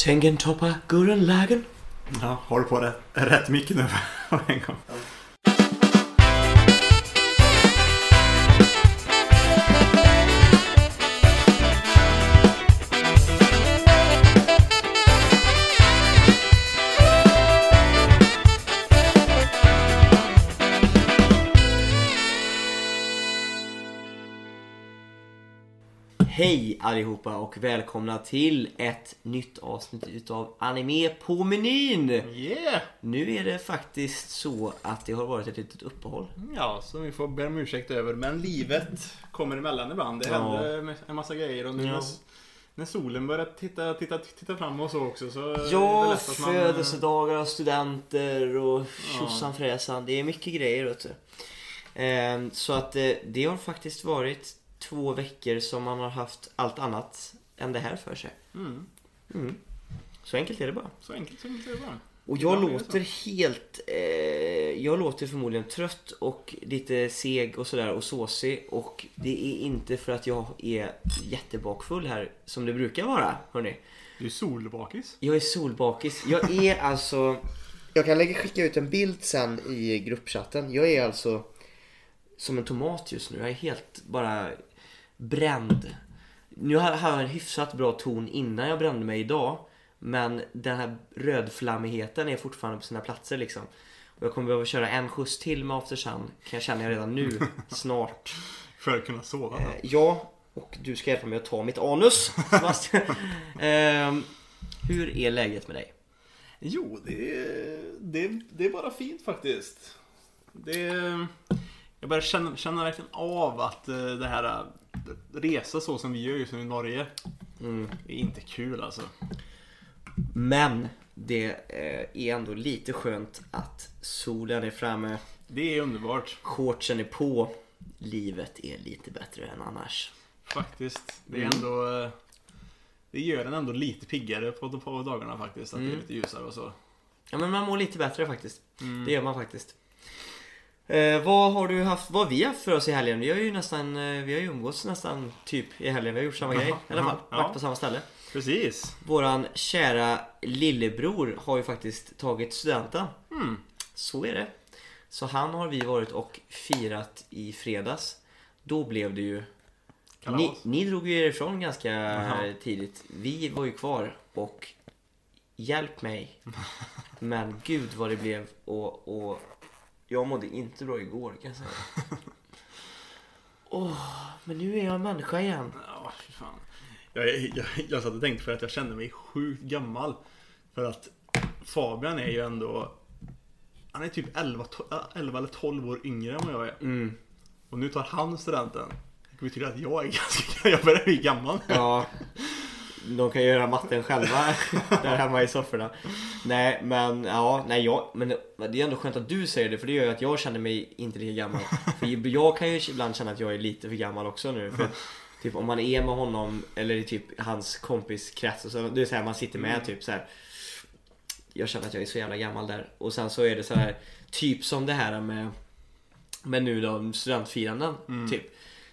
Tengen toppa gurren lagen. Ja, har du på det rätt mycket nu på en gång? Hej allihopa och välkomna till ett nytt avsnitt utav Anime på menyn. Yeah! Nu är det faktiskt så att det har varit ett litet uppehåll. Ja, så vi får be om ursäkt över. Men livet kommer emellan ibland. Det Ja. händer en massa grejer. Och nu Ja. när, solen börjar titta, titta, titta fram och så också så Ja, födelsedagar, studenter och Ja. tjosan fräsan. Det är mycket grejer vet du. Ehm, Så att eh, det har faktiskt varit två veckor som man har haft allt annat än det här för sig. Mm, Mm. Så enkelt är det bara. så enkelt, så enkelt är det bara. Och jag är låter helt... Eh, jag låter förmodligen trött och lite seg och sådär och såsig. Och det är inte för att jag är jättebakfull här som det brukar vara, hörni. Du är solbakis. Jag är solbakis. Jag är alltså... Jag kan lägga, skicka ut en bild sen i gruppchatten. Jag är alltså som en tomat just nu. Jag är helt bara bränd. Nu har jag en hyfsat bra ton innan jag brände mig idag. Men den här rödflammigheten är fortfarande på sina platser liksom. Och jag kommer behöva köra en skjuts till med After Sun. Kan jag känna redan nu. Snart. För att kunna sova. Eh, ja, och du ska hjälpa mig att ta mitt anus. Ehm, hur är läget med dig? Jo, det är, det, är- det är bara fint faktiskt. Det är, jag börjar känna, känna verkligen av att eh, det här eh, resa så som vi gör just nu i Norge Mm. är inte kul alltså. Men det eh, är ändå lite skönt att solen är framme, Det är underbart shortsen är på, livet är lite bättre än annars. faktiskt. Det är Mm. ändå eh, Det gör en ändå lite piggare på, på dagarna faktiskt. Att det Mm. är lite ljusare och så. Ja men man mår lite bättre faktiskt. Mm. Det gör man faktiskt. Eh, vad har du haft, vad har vi haft för oss i helgen? Vi har ju nästan, eh, vi har ju umgåtts nästan typ i helgen. Vi har gjort samma grej i alla fall. jaha, Varit ja. på samma ställe. Precis. Våran kära lillebror har ju faktiskt tagit studenten. Mm. Så är det. Så han har vi varit och firat i fredags. Då blev det ju... Ni, ni drog ju ifrån ganska Jaha. tidigt. Vi var ju kvar och hjälp mig. Men gud vad det blev och, och jag mådde inte bra igår kan jag säga. Åh, men nu är jag en människa igen. Ja, fy fan. Jag, jag, jag satt och tänkte för att jag kände mig sjukt gammal. För att Fabian är ju ändå Han är typ 11, to- 11 eller 12 år yngre än vad jag är. Mm. Och nu tar han studenten. Det betyder att jag är ganska Jag börjar bli gammal. Ja, de kan göra matten själva där hemma i sofforna. Nej, men ja, nej, jag, men det är ändå skönt att du säger det för det gör ju att jag känner mig inte lika gammal. För jag kan ju ibland känna att jag är lite för gammal också nu. För typ om man är med honom eller i typ hans kompiskrets och så, det är så här man sitter med typ så här. Jag känner att jag är så jävla gammal där. Och sen så är det så här typ som det här med med nu då studentfiranden typ.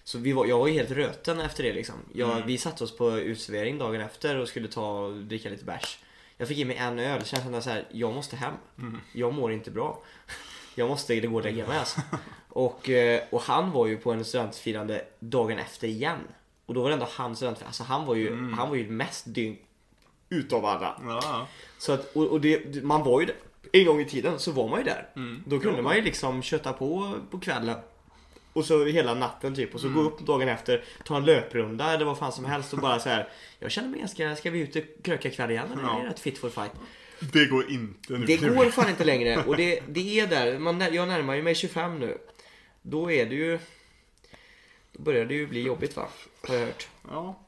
Så vi var, jag var ju helt röten efter det liksom. Jag, Vi satte oss på utservering dagen efter och skulle ta och dricka lite bärs. Jag fick i mig en öl, sen kände så här, jag måste hem. Jag mår inte bra. Jag måste gå och lägga mig alltså. Och, eh, och han var ju på en studentfirande dagen efter igen. Och då var det ändå han studentfirande, alltså han var ju, han var ju mest dygn utav alla. Ja, Så att, och, och det, man var ju där. En gång i tiden så var man ju där. Mm. Då kunde man ju liksom köta på på kvällen. Och så hela natten typ. Och så gå upp dagen efter, ta en löprunda eller vad fan som helst och bara så här. Jag känner mig ganska, ska vi ut och kröka ikväll igen? Eller Ja. är rätt fit for fight? det går inte nu. Det går fan inte längre. Och det, det är där, man, jag närmar ju mig 25 nu. Då är det ju... Då börjar det ju bli jobbigt va? Har jag hört. Ja,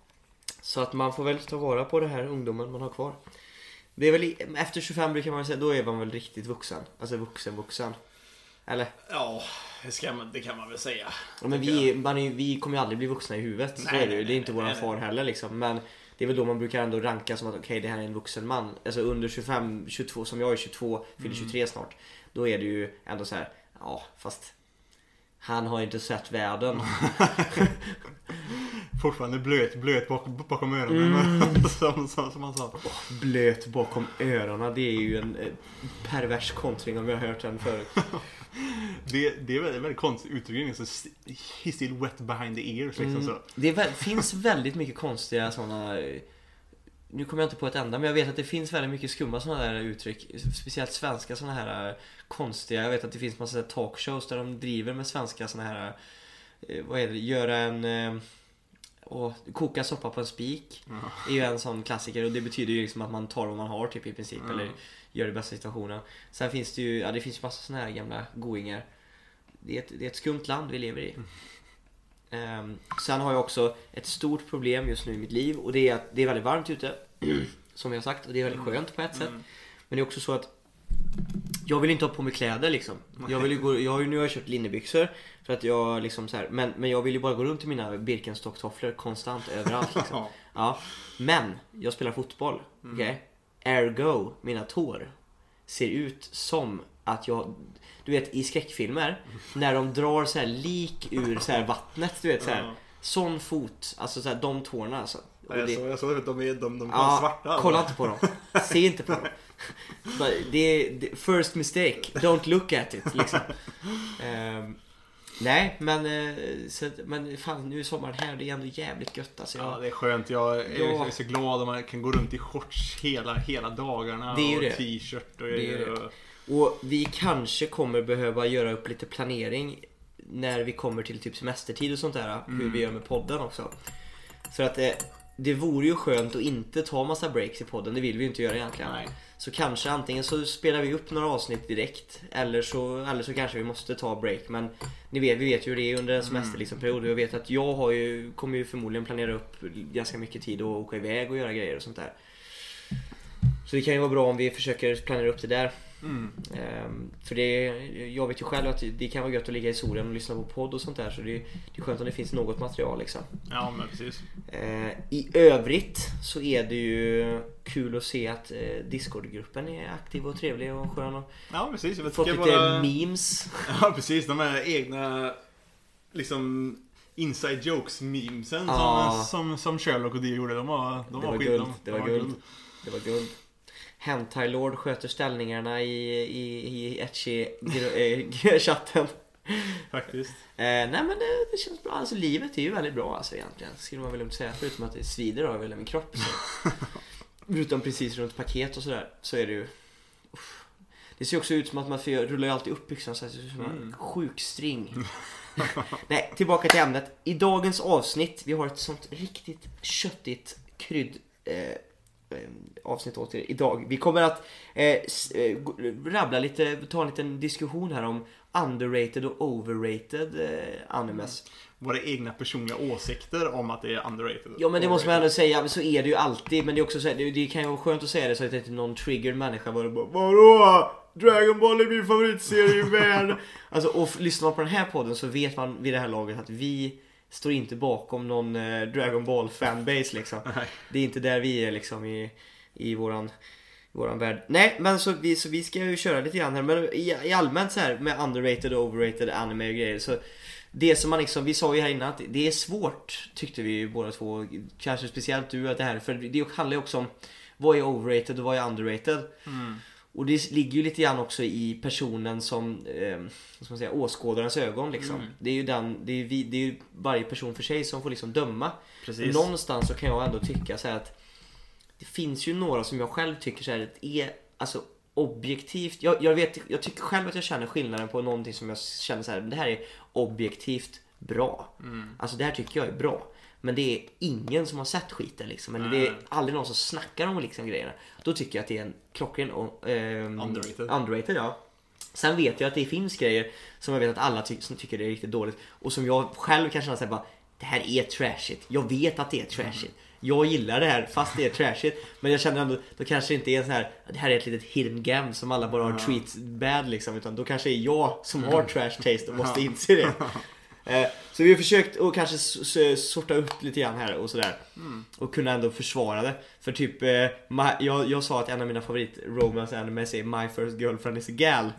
Så att man får väl ta vara på den här ungdomen man har kvar. Det är väl, efter 25 brukar man säga, då är man väl riktigt vuxen. Alltså vuxen vuxen. Eller? ja man, det kan man väl säga. Ja, men vi, man är, vi kommer ju aldrig bli vuxna i huvudet. så Nej, är det ju. Det är inte våran far heller liksom. Men det är väl då man brukar ändå ranka som att okej det här är en vuxen man. Alltså under 25, 22, som jag är 22, fyller 23 snart. Då är det ju ändå så här, ja fast han har inte sett världen. Fortfarande blöt, blöt bak, bakom öronen. Mm. som, som, som han sa. Blöt bakom öronen, det är ju en eh, pervers kontring om jag har hört den förut. Det, det är väldigt, väldigt konstigt uttryck. Så he's still wet behind the ears. Liksom, Mm. så. Det är finns väldigt mycket konstiga sådana Nu kommer jag inte på ett enda men jag vet att det finns väldigt mycket skumma sådana där uttryck Speciellt svenska sådana här eh, konstiga Jag vet att det finns massa talkshows där de driver med svenska sådana här eh, Vad är det? Göra en eh, och koka soppa på en spik är ju en sån klassiker och det betyder ju liksom att man tar vad man har typ i princip Ja. eller gör det bästa situationen. Sen finns det ju, ja det finns ju massa såna här gamla goingar. Det är ett, det är ett skumt land vi lever i. Ehm, sen har jag också ett stort problem just nu i mitt liv och det är att det är väldigt varmt ute. Som jag har sagt och det är väldigt skönt på ett sätt. Mm. Men det är också så att jag vill inte ha på mig kläder liksom. Jag vill ju gå, jag har ju, nu har jag köpt linnebyxor för att jag liksom så här, men, men jag vill ju bara gå runt i mina Birkenstock-tofflor konstant överallt liksom. Ja. Men jag spelar fotboll. Okej? Ergo, mina tår ser ut som att jag... Du vet i skräckfilmer när de drar så här lik ur så här vattnet, du vet så här. Sån fot, alltså så här, de tårna alltså. Och Jag det- såg, jag såg att de är, de, de är Ja, svarta. alltså. kolla inte på dem. Se inte på dem. Det är first mistake. Don't look at it liksom. Ehm, nej, men, eh, så, att- men fan nu är sommaren här. Det är ändå jävligt gött alltså. Ja, det är skönt. Jag är, Ja. så glad om man kan gå runt i shorts hela, hela dagarna. Och t-shirt och Det är grejer. det. och- Och vi kanske kommer behöva göra upp lite planering när vi kommer till typ semestertid och sånt där. Hur vi gör med podden också. För att det, det vore ju skönt att inte ta massa breaks i podden. Det vill vi ju inte göra egentligen. Nej. Så kanske antingen så spelar vi upp några avsnitt direkt eller så, eller så kanske vi måste ta break. Men ni vet, vi vet ju hur det är under en semester liksom, period. Och Jag vet att jag har ju, kommer ju förmodligen planera upp ganska mycket tid och åka iväg och göra grejer och sånt där. Så det kan ju vara bra om vi försöker planera upp det där. Mm. Ehm, för det, jag vet ju själv att det kan vara gött att ligga i solen och lyssna på podd och sånt där. Så det, det är skönt om det finns något material liksom. Ja, men precis. Eh, I övrigt så är det ju kul att se att eh, Discord-gruppen är aktiv och trevlig och skön och Ja, precis. Jag fått tycker lite bara- memes. Ja, precis. De här egna liksom inside jokes memesen Ja. som, som, som Sherlock och Dio gjorde. De var, de Det var, var skit, guld, de- det de var guld. Det var guld. Hentai Lord sköter ställningarna i, i, i Etchi-chatten. Faktiskt. Eh, nej men det, det känns bra. Alltså livet är ju väldigt bra alltså egentligen. Skulle man väl lugnt säga. Förutom att det svider av hela min kropp. Så. Förutom precis runt paket och sådär. Så är det ju. Uff. Det ser också ut som att man får, rullar ju alltid upp byxorna så här, ut som en Mm. sjukstring. Nej, tillbaka till ämnet. I dagens avsnitt, vi har ett sånt riktigt köttigt krydd eh, eh, avsnitt åt er idag. Vi kommer att eh, eh, rabbla lite, ta en liten diskussion här om underrated och overrated eh, animes. Våra egna personliga åsikter om att det är underrated. Ja men det måste man ändå säga, så är det ju alltid. Men det är också så här, det, det kan ju vara skönt att säga det så att inte någon triggered människa bara, Vadå? Dragon Ball är min favoritserie i världen. Alltså och lyssnar man på den här podden så vet man vid det här laget att vi står inte bakom någon eh, Dragon Ball fanbase liksom. Nej. Det är inte där vi är liksom i, i våran våran värld. Nej men så vi, så vi ska ju köra lite grann här men i, i allmänt så här med underrated och overrated anime och grejer så det som man liksom, vi sa ju här innan att det är svårt tyckte vi båda två, kanske speciellt du att det här, för det handlar ju också om vad är overrated och vad är underrated? Mm. Och det ligger ju lite grann också i personen som, eh, ska man säga, åskådarens ögon liksom. Mm. Det är ju den, det är, vi, det är varje person för sig som får liksom döma. Precis. Någonstans så kan jag ändå tycka så att det finns ju några som jag själv tycker så här att är alltså objektivt. Jag, jag vet, jag tycker själv att jag känner skillnaden på någonting som jag känner så här, det här är objektivt bra. Mm. Alltså det här tycker jag är bra. Men det är ingen som har sett skiten liksom. Eller det är aldrig någon som snackar om liksom grejerna. Då tycker jag att det är en klockren ehm, Underrated. underrated ja. Sen vet jag att det finns grejer som jag vet att alla ty- som tycker det är riktigt dåligt. Och som jag själv kan känna såhär bara Det här är trashigt. Jag vet att det är trashigt. Jag gillar det här fast det är trashigt. Men jag känner ändå, då kanske det inte är sån här Det här är ett litet hidden gem som alla bara har Ja. treats bad liksom. Utan då kanske det är jag som har trash taste och måste inse det. Eh, så vi har försökt att kanske sorta upp lite grann här och sådär. Och kunna ändå försvara det. För typ, eh, my, jag, jag sa att en av mina favorit romance animes är My First Girlfriend is a Gal.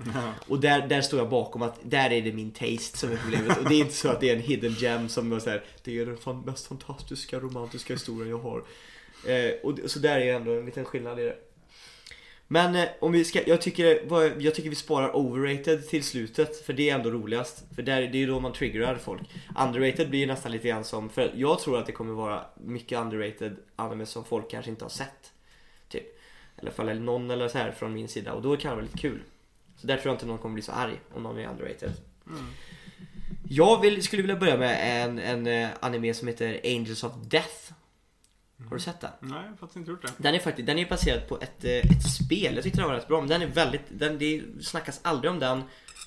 Och där, där står jag bakom att där är det min taste som är problemet. Och det är inte så att det är en hidden gem som är så här, det är den fan, mest fantastiska romantiska historien jag har. Eh, och så där är ändå en liten skillnad i det. Men eh, om vi ska, jag tycker, jag tycker vi sparar overrated till slutet för det är ändå roligast. För där, det är då man triggerar folk. Underrated blir nästan lite grann som, för jag tror att det kommer vara mycket underrated anime som folk kanske inte har sett. Typ. I alla fall eller någon eller så här från min sida och då kan det vara lite kul. Så där tror jag inte någon kommer bli så arg om någon är underrated. Jag vill, skulle vilja börja med en, en eh, anime som heter Angels of Death. Har du sett den? Nej, jag har faktiskt inte gjort det. Den är faktiskt, den är baserad på ett, eh, ett spel. Jag tyckte den var rätt bra. Men den är väldigt, den, det snackas aldrig om den.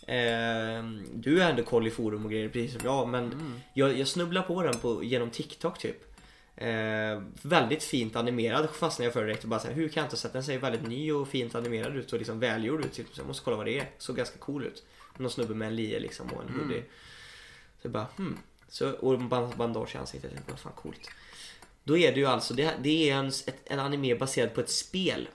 Eh, du har ändå koll i forum och grejer precis som jag. Men jag, jag snubblar på den på, genom TikTok typ. Eh, väldigt fint animerad fastnade jag för direkt och bara så här, hur kan jag inte ha sett den? ser väldigt ny och fint animerad ut och liksom välgjord ut. Typ. Så jag måste kolla vad det är. Såg ganska cool ut. Någon snubbe med en lie liksom och en hoodie. Så jag bara hmm. Så, och bandage i ansiktet. Jag bara, fan coolt. Då är det ju alltså, det, det är en, ett, en anime baserad på ett spel.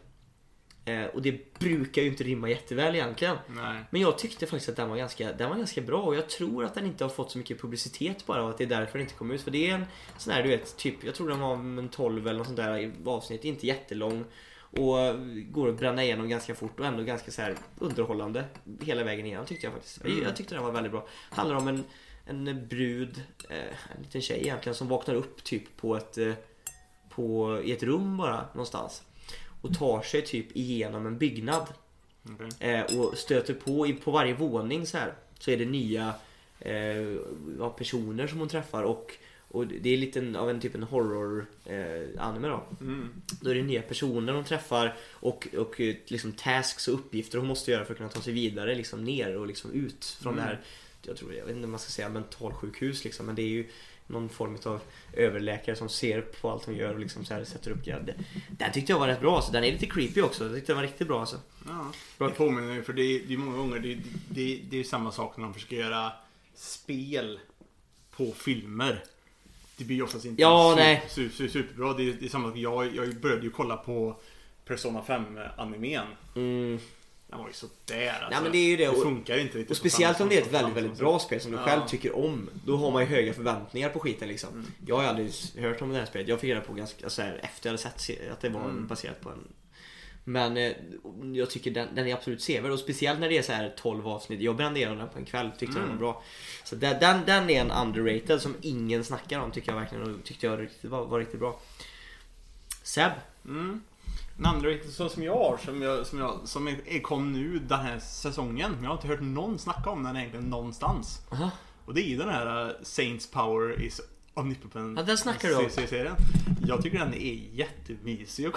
Eh, och det brukar ju inte rimma jätteväl egentligen. Nej. Men jag tyckte faktiskt att den var, ganska, den var ganska bra och jag tror att den inte har fått så mycket publicitet bara och att det är därför den inte kom ut. För det är en sån här du vet, typ, jag tror den var en 12 eller något sånt där avsnitt, inte jättelång. Och går att bränna igenom ganska fort och ändå ganska så här underhållande hela vägen igenom tyckte jag faktiskt. Jag, jag tyckte den var väldigt bra. Handlar om en, en brud, eh, en liten tjej egentligen som vaknar upp typ på ett, eh, på, i ett rum bara någonstans. Och tar sig typ igenom en byggnad. Okej. Eh, och stöter på, på varje våning så här så är det nya eh, personer som hon träffar och, och det är lite av en typ en horror eh, anime då. Mm. Då är det nya personer hon träffar och, och liksom tasks och uppgifter hon måste göra för att kunna ta sig vidare liksom ner och liksom ut från Mm. det här jag tror, jag vet inte om man ska säga mentalsjukhus liksom men det är ju någon form av överläkare som ser på allt hon gör och liksom så här sätter upp grejer. Den tyckte jag var rätt bra så den är lite creepy också. Jag tyckte den var riktigt bra alltså. Ja. Bra. Det påminner ju, för det är, det är många gånger, det, det, det är samma sak när de försöker göra spel på filmer. Det blir ju oftast inte Ja, super, nej. Super, super, superbra. Det är, det är samma sak, jag, jag började ju kolla på Persona 5-animen. Mm. Den var ju sådär alltså. Ja, men det är ju det. Det funkar ju inte riktigt Och speciellt om det är ett väldigt, väldigt bra spel som du Ja. själv tycker om. Då har man ju höga förväntningar på skiten liksom. Mm. Jag har ju aldrig hört om det här spelet. Jag fick reda på ganska, alltså, efter jag hade sett se- att det var Mm. baserat på en men eh, jag tycker den, den är absolut sevärd och speciellt när det är så här 12 avsnitt. Jag brände igenom den på en kväll, tyckte den var Mm. bra. Så den, den, den är en underrated som ingen snackar om tycker jag verkligen och tyckte jag var, var riktigt bra. Seb? Mm. En andra så som jag har, som, jag, som, jag, som är, kom nu den här säsongen. Men jag har inte hört någon snacka om den egentligen någonstans. Aha. Och det är ju den här uh, Saints Power is Omnipotent Ja, den snackar du om. serien. Jag tycker den är jättemysig att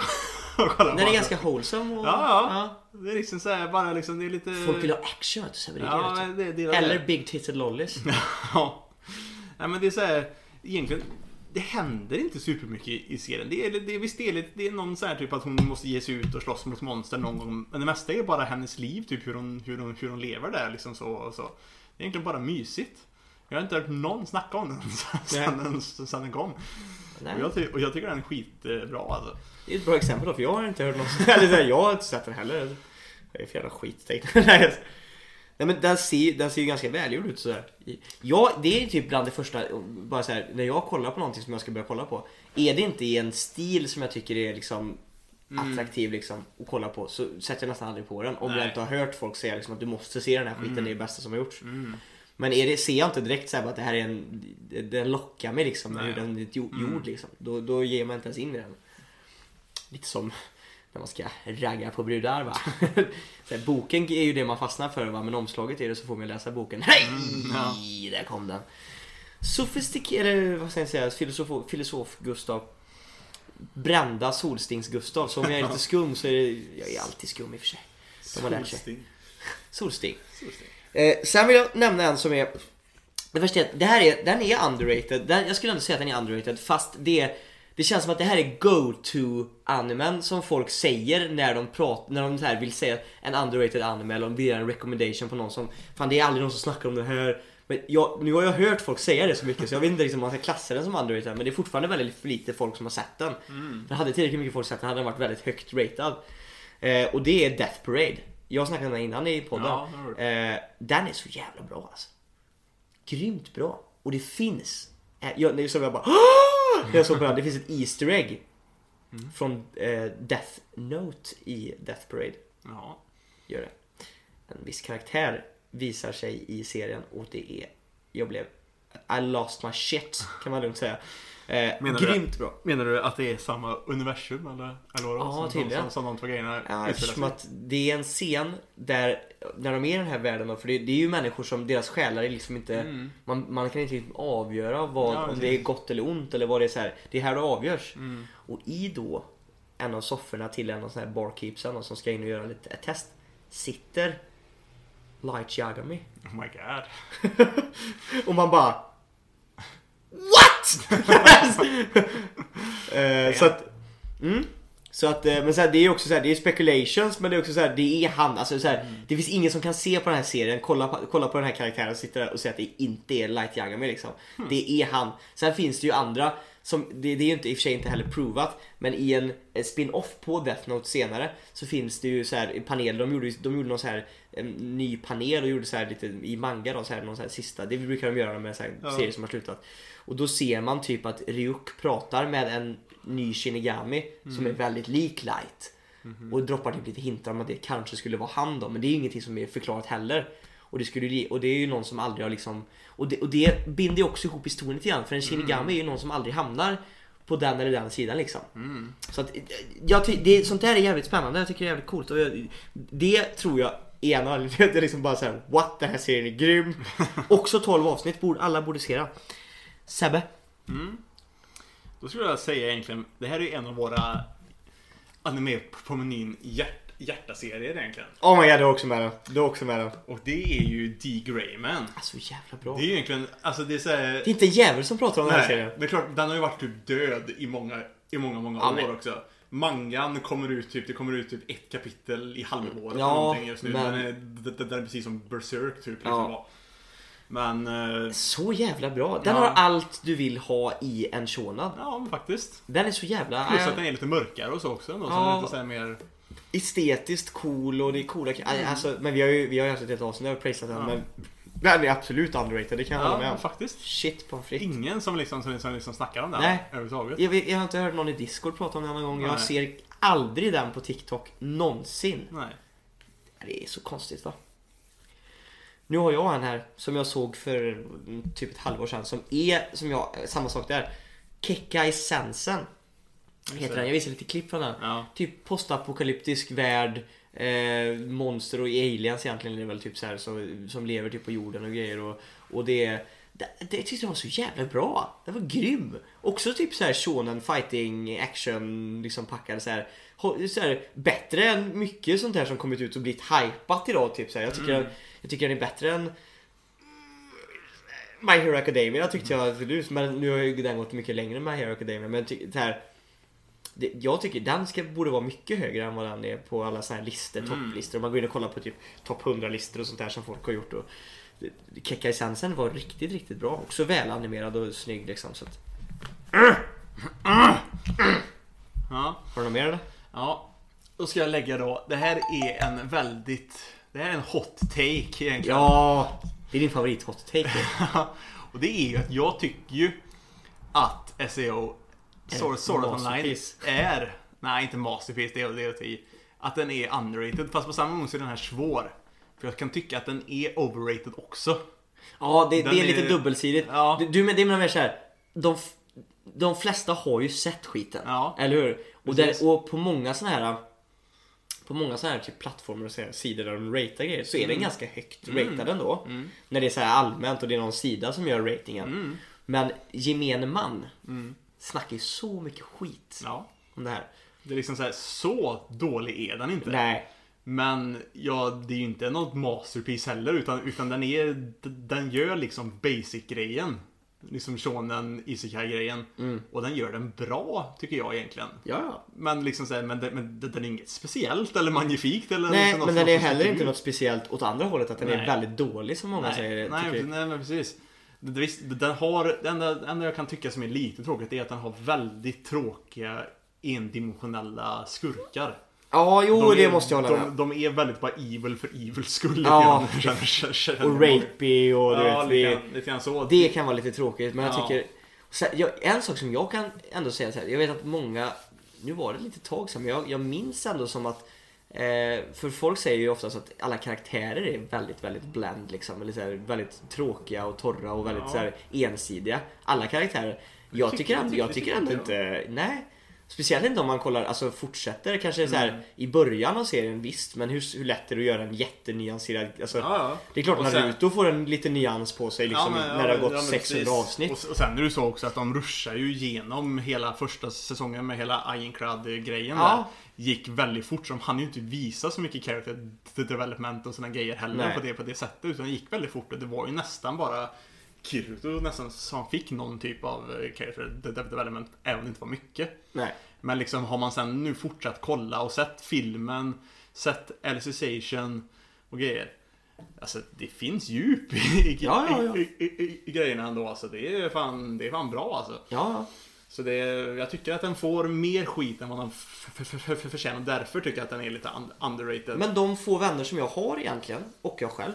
kolla på. Den är ganska wholesome och... Ja, ja. Det är liksom såhär bara liksom, det är lite... Folk vill ha action, det är Ja, det, men det, det är Eller big titted lollies. Ja. Nej men det är så här, egentligen det händer inte supermycket i serien. Det är, det är visst det är, det är någon så här typ att hon måste ge sig ut och slåss mot monster någon gång. Men det mesta är bara hennes liv, typ hur hon, hur hon, hur hon lever där liksom så och så. Det är egentligen bara mysigt. Jag har inte hört någon snacka om den sen, den, sen den kom. Och jag, ty, och jag tycker den är skitbra alltså. Det är ett bra exempel då, för jag har inte hört något Eller jag har inte sett den heller. Det är för jävla skit. Nej Nej, men den ser, den ser ju ganska välgjord ut sådär. Ja, det är typ bland det första, bara så här, när jag kollar på någonting som jag ska börja kolla på. Är det inte i en stil som jag tycker är liksom attraktiv liksom att kolla på så sätter jag nästan aldrig på den. Om jag Nej. inte har hört folk säga liksom, att du måste se den här skiten, Mm. det är det bästa som har gjorts. Mm. Men är det, ser jag inte direkt så här, att det här är en, den lockar mig liksom, hur den är gjord Mm. liksom. Då, då ger man inte ens in i den. Lite som när man ska ragga på brudar va. så här, boken är ju det man fastnar för va, men omslaget är det så får man läsa boken. Hej! Mm, ja. Där kom den. Sofistikerad, vad ska jag säga, filosof, filosof Gustav. Brända Solstings-Gustav. Så om jag är lite skum så är det, jag är alltid skum i och för sig. De har lärt sig. Solsting. Solsting. Eh, sen vill jag nämna en som är Det värsta är att det här är, den är underrated. Den, jag skulle ändå säga att den är underrated fast det det känns som att det här är go-to animen som folk säger när de pratar, när de så här vill säga en underrated anime eller om vill göra en recommendation på någon som Fan det är aldrig någon som snackar om det här Men jag, nu har jag hört folk säga det så mycket så jag vet inte liksom om man ska klassa den som underrated men det är fortfarande väldigt för lite folk som har sett den. Mm. Den hade tillräckligt mycket folk sett den hade den varit väldigt högt ratad. Eh, och det är Death Parade. Jag snackade om den innan i podden. Ja, det eh, den är så jävla bra alltså. Grymt bra. Och det finns. Eh, jag, jag såg jag bara "Åh!" Jag såg på det finns ett Easter egg. Mm. Från eh, Death Note i Death Parade. Ja. Gör det. En viss karaktär visar sig i serien och det är, jag blev, I lost my shit kan man lugnt säga. Eh, Menar du- grymt bra. Menar du att det är samma universum eller? eller vadå? Ja, som, tydligen. Som, som de två grejerna Ja, eftersom att det är en scen där, när de är i den här världen då, för det, det är ju människor som, deras själar är liksom inte, Mm. man, man kan inte riktigt avgöra vad, Ja, om det är gott eller ont eller vad det är så här. Det är här det avgörs. Mm. Och i då en av sofforna till en av sån här barkeepsen som ska in och göra lite ett test sitter Light Yagami. Oh my god. Och man bara What? eh, så att mm, Så att, eh, men så här, det är också så här, det är speculations men det är också så här, det är han. Alltså så här, Det finns ingen som kan se på den här serien, kolla på, kolla på den här karaktären och sitta där och säga att det inte är Light Yagami liksom. Det är han. Sen finns det ju andra som, det, det är ju inte, i och för sig inte heller provat, men i en, en spin-off på Death Note senare så finns det ju så här paneler, de gjorde, de gjorde någon så här ny panel och gjorde så här lite i manga då, så här, någon så här sista, det brukar de göra med så här Ja. serier som har slutat. Och då ser man typ att Ryuk pratar med en ny Shinigami som är väldigt lik Light. Och droppar typ lite hintar om att det kanske skulle vara han då, men det är ju ingenting som är förklarat heller. Och det, skulle, och det är ju någon som aldrig har liksom och det, och det binder ju också ihop historien lite grann för en Shinigami är ju någon som aldrig hamnar på den eller den sidan liksom. Så att, jag ty- det, sånt där är jävligt spännande, jag tycker det är jävligt coolt. Och jag, det tror jag är en av anledningarna till att jag liksom bara såhär What, den här serien är grym. också 12 avsnitt, borde, alla borde se den. Sebbe? Då skulle jag säga egentligen, det här är en av våra anime på menyn hjärt, hjärtaserier egentligen. Oh my god, du är också med den. Du är också med den. Och det är ju D. Grayman. Alltså jävla bra. Det är ju egentligen, alltså det är såhär... Det är inte en jävel som pratar om den här Nej, serien. det är klart, den har ju varit typ död i många, i många, många Ja, år men- också. Mangan kommer ut typ, det kommer ut typ ett kapitel i halvåret Ja, just nu. men-. Den, är, den, den är precis som Berserk typ. Liksom, Ja. Men, eh, Så jävla bra. Den Ja. har allt du vill ha i en shonen. ja men faktiskt. Den är så jävla Plus att den är lite mörkare och så också. Ändå, så Ja. den är lite så mer... estetiskt cool och det är coola alltså, Men vi har ju vi har ju haft ett helt avsnitt där vi prisat den Ja. men Den är absolut underrated, det kan jag hålla med Ja, om. faktiskt. Shit på fritt. Ingen som liksom, som, som liksom snackar om den Nej. överhuvudtaget. Jag, jag har inte hört någon i Discord prata om den någon gång. Jag Nej. ser aldrig den på TikTok någonsin. Nej. Det är så konstigt va? Nu har jag en här som jag såg för mm, typ ett halvår sedan som är, som jag, samma sak där. Kekai Sensen. Heter den. Jag visar lite klipp från den. Ja. Typ postapokalyptisk värld. Eh, monster och aliens egentligen är väl typ så här som, som lever typ på jorden och grejer och, och det det, det tyckte jag var så jävla bra. Det var grym. Också typ så här shonen fighting action liksom packad så här, så här bättre än mycket sånt här som kommit ut och blivit hypat idag typ så här. Jag tycker jag tycker den är bättre än My Hero Academia tyckte jag absolut, men nu har ju den gått mycket längre än My Hero Academia. Men ty- det här, det, jag tycker den ska, borde vara mycket högre än vad den är på alla såna här listor, topplistor. Om man går in och kollar på typ topp 100 listor och sånt där som folk har gjort. Och, Kekkai Sensen var riktigt, riktigt bra. Också välanimerad och snygg liksom. Så att, Ja. har du något mer eller? Ja. Då ska jag lägga då. Det här är en väldigt... Det här är en hot take egentligen. Ja! Det är din favorit hot take. och det är ju att jag tycker ju att SEO Sword Sword Art Online är... Nej, inte masterpiece, det är det är att ta i. Att den är underrated. Fast på samma gång så är den här svår. För jag kan tycka att den är overrated också. Ja, det, det är lite är- dubbelsidigt. Ja. Du, du det menar mer såhär. De, de flesta har ju sett skiten. Ja. Eller hur? Och, där, och på många såna här på många såna här typ plattformar och så sidor där de ratear grejer så är den ganska högt ratad ändå. När det är så allmänt och det är någon sida som gör ratingen. Men gemene man snackar ju så mycket skit Ja. om det här. Det är liksom så här, så dålig är den inte. Nej. Men ja, det är ju inte något masterpiece heller utan, utan den är Den gör liksom basic-grejen liksom shonen isekai-grejen. Mm. Och den gör den bra, tycker jag egentligen. Ja. Men liksom så här, men, den- men den är inget speciellt eller magnifikt eller Nej, liksom något men den är heller inte något speciellt åt andra hållet, att den är Nej. väldigt dålig som många nej, säger. nej, tycker. nej, men precis. Den har, det enda, enda jag kan tycka som är lite tråkigt är att den har väldigt tråkiga endimensionella skurkar. Ja, jo, De det är, måste jag hålla med de, de är väldigt bara evil för evil skull. Ja. känner- Och rapey och du Ja, vet. lite Det, lite grann så. det kan vara lite tråkigt, men jag Ja. tycker... Så jag, en sak som jag kan ändå säga så här, jag vet att många... Nu var det lite tag sedan, men jag, jag minns ändå som att... Eh, för folk säger ju oftast att alla karaktärer är väldigt, väldigt bland liksom. Eller så här, väldigt tråkiga och torra och väldigt Ja. så här, ensidiga. Alla karaktärer. Jag tycker- tycker, ändå, jag tycker inte... Nej. Speciellt inte om man kollar, alltså fortsätter kanske så här Mm. i början av serien visst, men hur, hur lätt är det att göra en jättenyanserad, alltså Ja, ja. det är klart Och att sen- Naruto får en liten nyans på sig liksom, Ja, men- när det har gått ja, men 600 precis. avsnitt. Och, och sen är det så också att de ruschar ju igenom hela första säsongen med hela Ironclad-grejen Ja. där. Gick väldigt fort, så de hann ju inte visa så mycket character development och sådana grejer heller Nej. på det, på det sättet. Utan det gick väldigt fort och det var ju nästan bara Kirito nästan som fick någon typ av eh, character development, även om det inte var mycket. Nej. Men liksom har man sen nu fortsatt kolla och sett filmen, sett Alicization och grejer. Alltså det finns djup i, Ja, ja, ja. i, i, i, grejerna ändå. Alltså, det, är fan, det är fan bra alltså. Ja, Så det, jag tycker att den får mer skit än vad den förtjänar. Därför tycker jag att den är lite un- underrated. men de få vänner som jag har egentligen, och jag själv,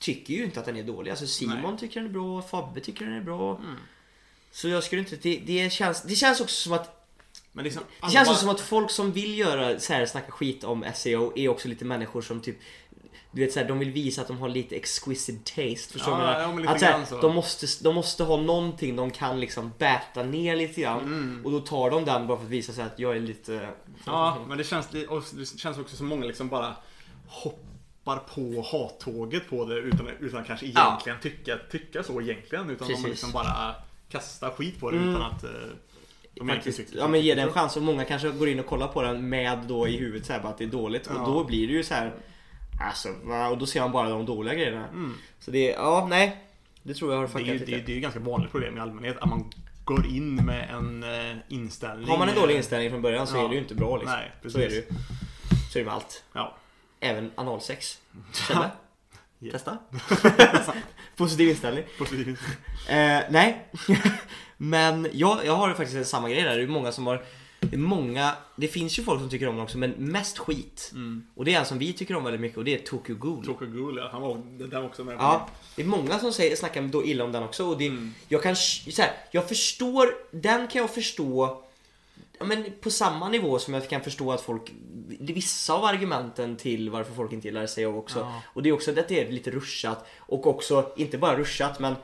tycker ju inte att den är dålig. Alltså Simon Nej. Mm. tycker den är bra, Fabbe tycker den är bra. Så jag skulle inte, det, det, känns, det känns också som att Men liksom, Det känns som att folk som vill göra så här, snacka skit om SEO är också lite människor som typ du vet såhär, de vill visa att de har lite exquisite taste. Förstår Ja, du? ja, att, så här, grann så. de, måste, de måste ha någonting de kan liksom bäta ner lite grann. Mm. Och då tar de den bara för att visa sig att jag är lite... Ja, men det känns, och det känns också som många liksom bara hoppar på hattåget på det utan, utan kanske Ja. egentligen tycka, tycka så egentligen. Utan Precis. de liksom bara kastar skit på det Mm. utan att eh, de Faktiskt, ja men ge den en chans och många kanske går in och kollar på den med då i huvudet så här, att det är dåligt Ja. och då blir det ju så här. Alltså, och då ser man bara de dåliga grejerna. Så det, ja nej. Det tror jag har Mm. Det är, fuckat ju, lite. det, det är ju ganska vanligt problem i allmänhet att man går in med en eh, inställning. Har man en eh, dålig inställning från början så Ja. är det ju inte bra liksom. Nej, precis. så är det ju. Så är det med allt. Ja. Även analsex. Sebbe? Ja. Testa. Positiv inställning. Positivt. Eh, nej. men jag, jag har faktiskt samma grej där. Det är många som har det, är många, det finns ju folk som tycker om den också men mest skit. Och det är en som vi tycker om väldigt mycket och det är Tokyo Ghoul. Tokyo Ghoul, ja. Han var, den också med Ja, det är många som säger, snackar då illa om den också och det, jag kan, så här, jag förstår, den kan jag förstå ja, men på samma nivå som jag kan förstå att folk, vissa av argumenten till varför folk inte gillar SEO också. Ja. Och det är också att det är lite ruschat och också, inte bara ruschat men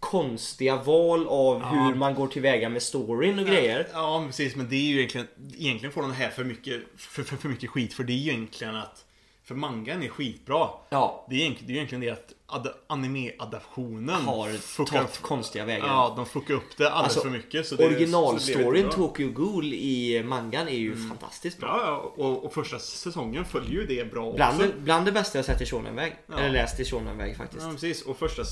konstiga val av Ja. hur man går tillväga med storyn och grejer. Ja, precis. Men det är ju egentligen, egentligen får den här för mycket, för, för, för mycket skit. För det är ju egentligen att, för mangan är skitbra. Ja, Det är det är egentligen det att anime-adaptionen har tagit konstiga vägar. Ja, de fuckar upp det alldeles Alltså, för mycket. Så det, Originalstoryn. Tokyo Ghoul i mangan är ju Mm. fantastiskt bra. Ja, ja och, och första säsongen följer ju det bra Bland också. det, bland det bästa jag sett i Shonenväg. Ja. Eller läst i Shonenväg faktiskt. Ja, precis. Och första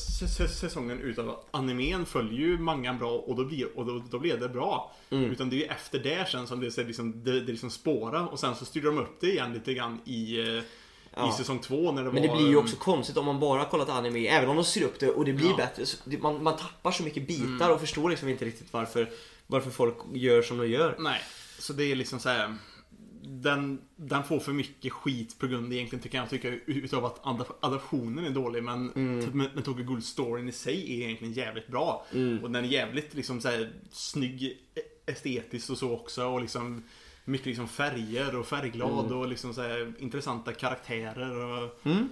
säsongen utav animen följer ju mangan bra och då blir, och då, då blir det bra. Mm. Utan det är ju efter det sen som det, liksom, det, det liksom spårar och sen så styr de upp det igen lite grann i, eh, Ja. i säsong två när det Men det var... blir ju också konstigt om man bara kollat anime, även om de ser upp det och det blir Ja. bättre. Man, man tappar så mycket bitar och förstår liksom inte riktigt varför, varför folk gör som de gör. Nej, så det är liksom så här. Den, den får för mycket skit på grund egentligen tycker jag tycker utav att adap- adaptionen är dålig men, Mm. men, men Tokyo Ghoul storyn i sig är egentligen jävligt bra. Mm. Och den är jävligt liksom så här, snygg e- estetiskt och så också och liksom mycket liksom färger och färgglad och liksom så här, intressanta karaktärer och Mm.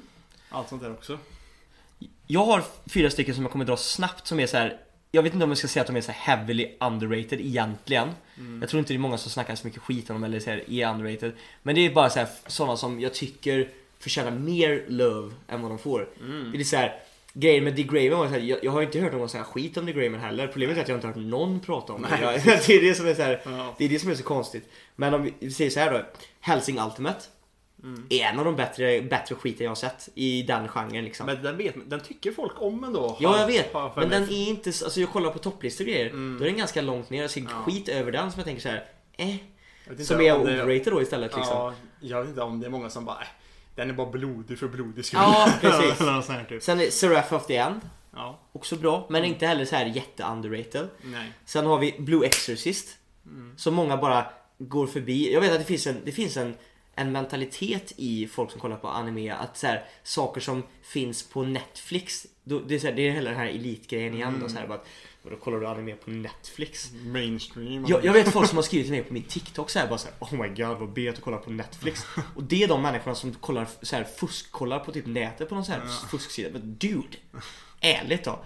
allt sånt där också. Jag har fyra stycken som jag kommer dra snabbt som är så här. Jag vet inte om jag ska säga att de är så heavily underrated egentligen. Jag tror inte det är många som snackar så mycket skit om dem eller så här, är underrated. Men det är bara så här, sådana som jag tycker förtjänar mer love än vad de får. Det är så här, grejer med Dick Graven var så här, jag, jag har inte hört någon säga skit om Dick Graven heller. Problemet är att jag inte har hört någon prata om det. Jag, det är det som är så här, Ja. det är det som är så konstigt. Men om vi, säger så här då. Helsing Ultimate. är en av de bättre, bättre skiten jag har sett i den genren liksom. Men den, vet, den tycker folk om ändå. Ja, jag vet. Men mig. den är inte... så- Alltså jag kollar på topplistor och grejer. Då är den ganska långt ner. Jag ser Ja. skit över den som jag tänker så här. Eh. Som är det- overrated då istället liksom. Ja, jag vet inte om det är många som bara äh, Den är bara blodig för blodig skull. Ja, precis. Här typ. Sen är Seraph of the End. Ja, Också bra. Men inte heller så här jätte-underrated. nej. Sen har vi Blue Exorcist. Mm. Som många bara går förbi. Jag vet att det finns en, det finns en, en mentalitet i folk som kollar på anime. Att så här, saker som finns på Netflix. Då, det, är så här, det är hela den här elitgrejen igen. Då, så här, bara, att, då kollar du anime på Netflix? Mainstream. Jag, jag vet folk som har skrivit till mig på min TikTok så här, bara så här, Oh my god vad bet att kolla på Netflix Och det är de människorna som kollar så här, fuskkollar på typ nätet på någon så här fusksida Men dude Ärligt då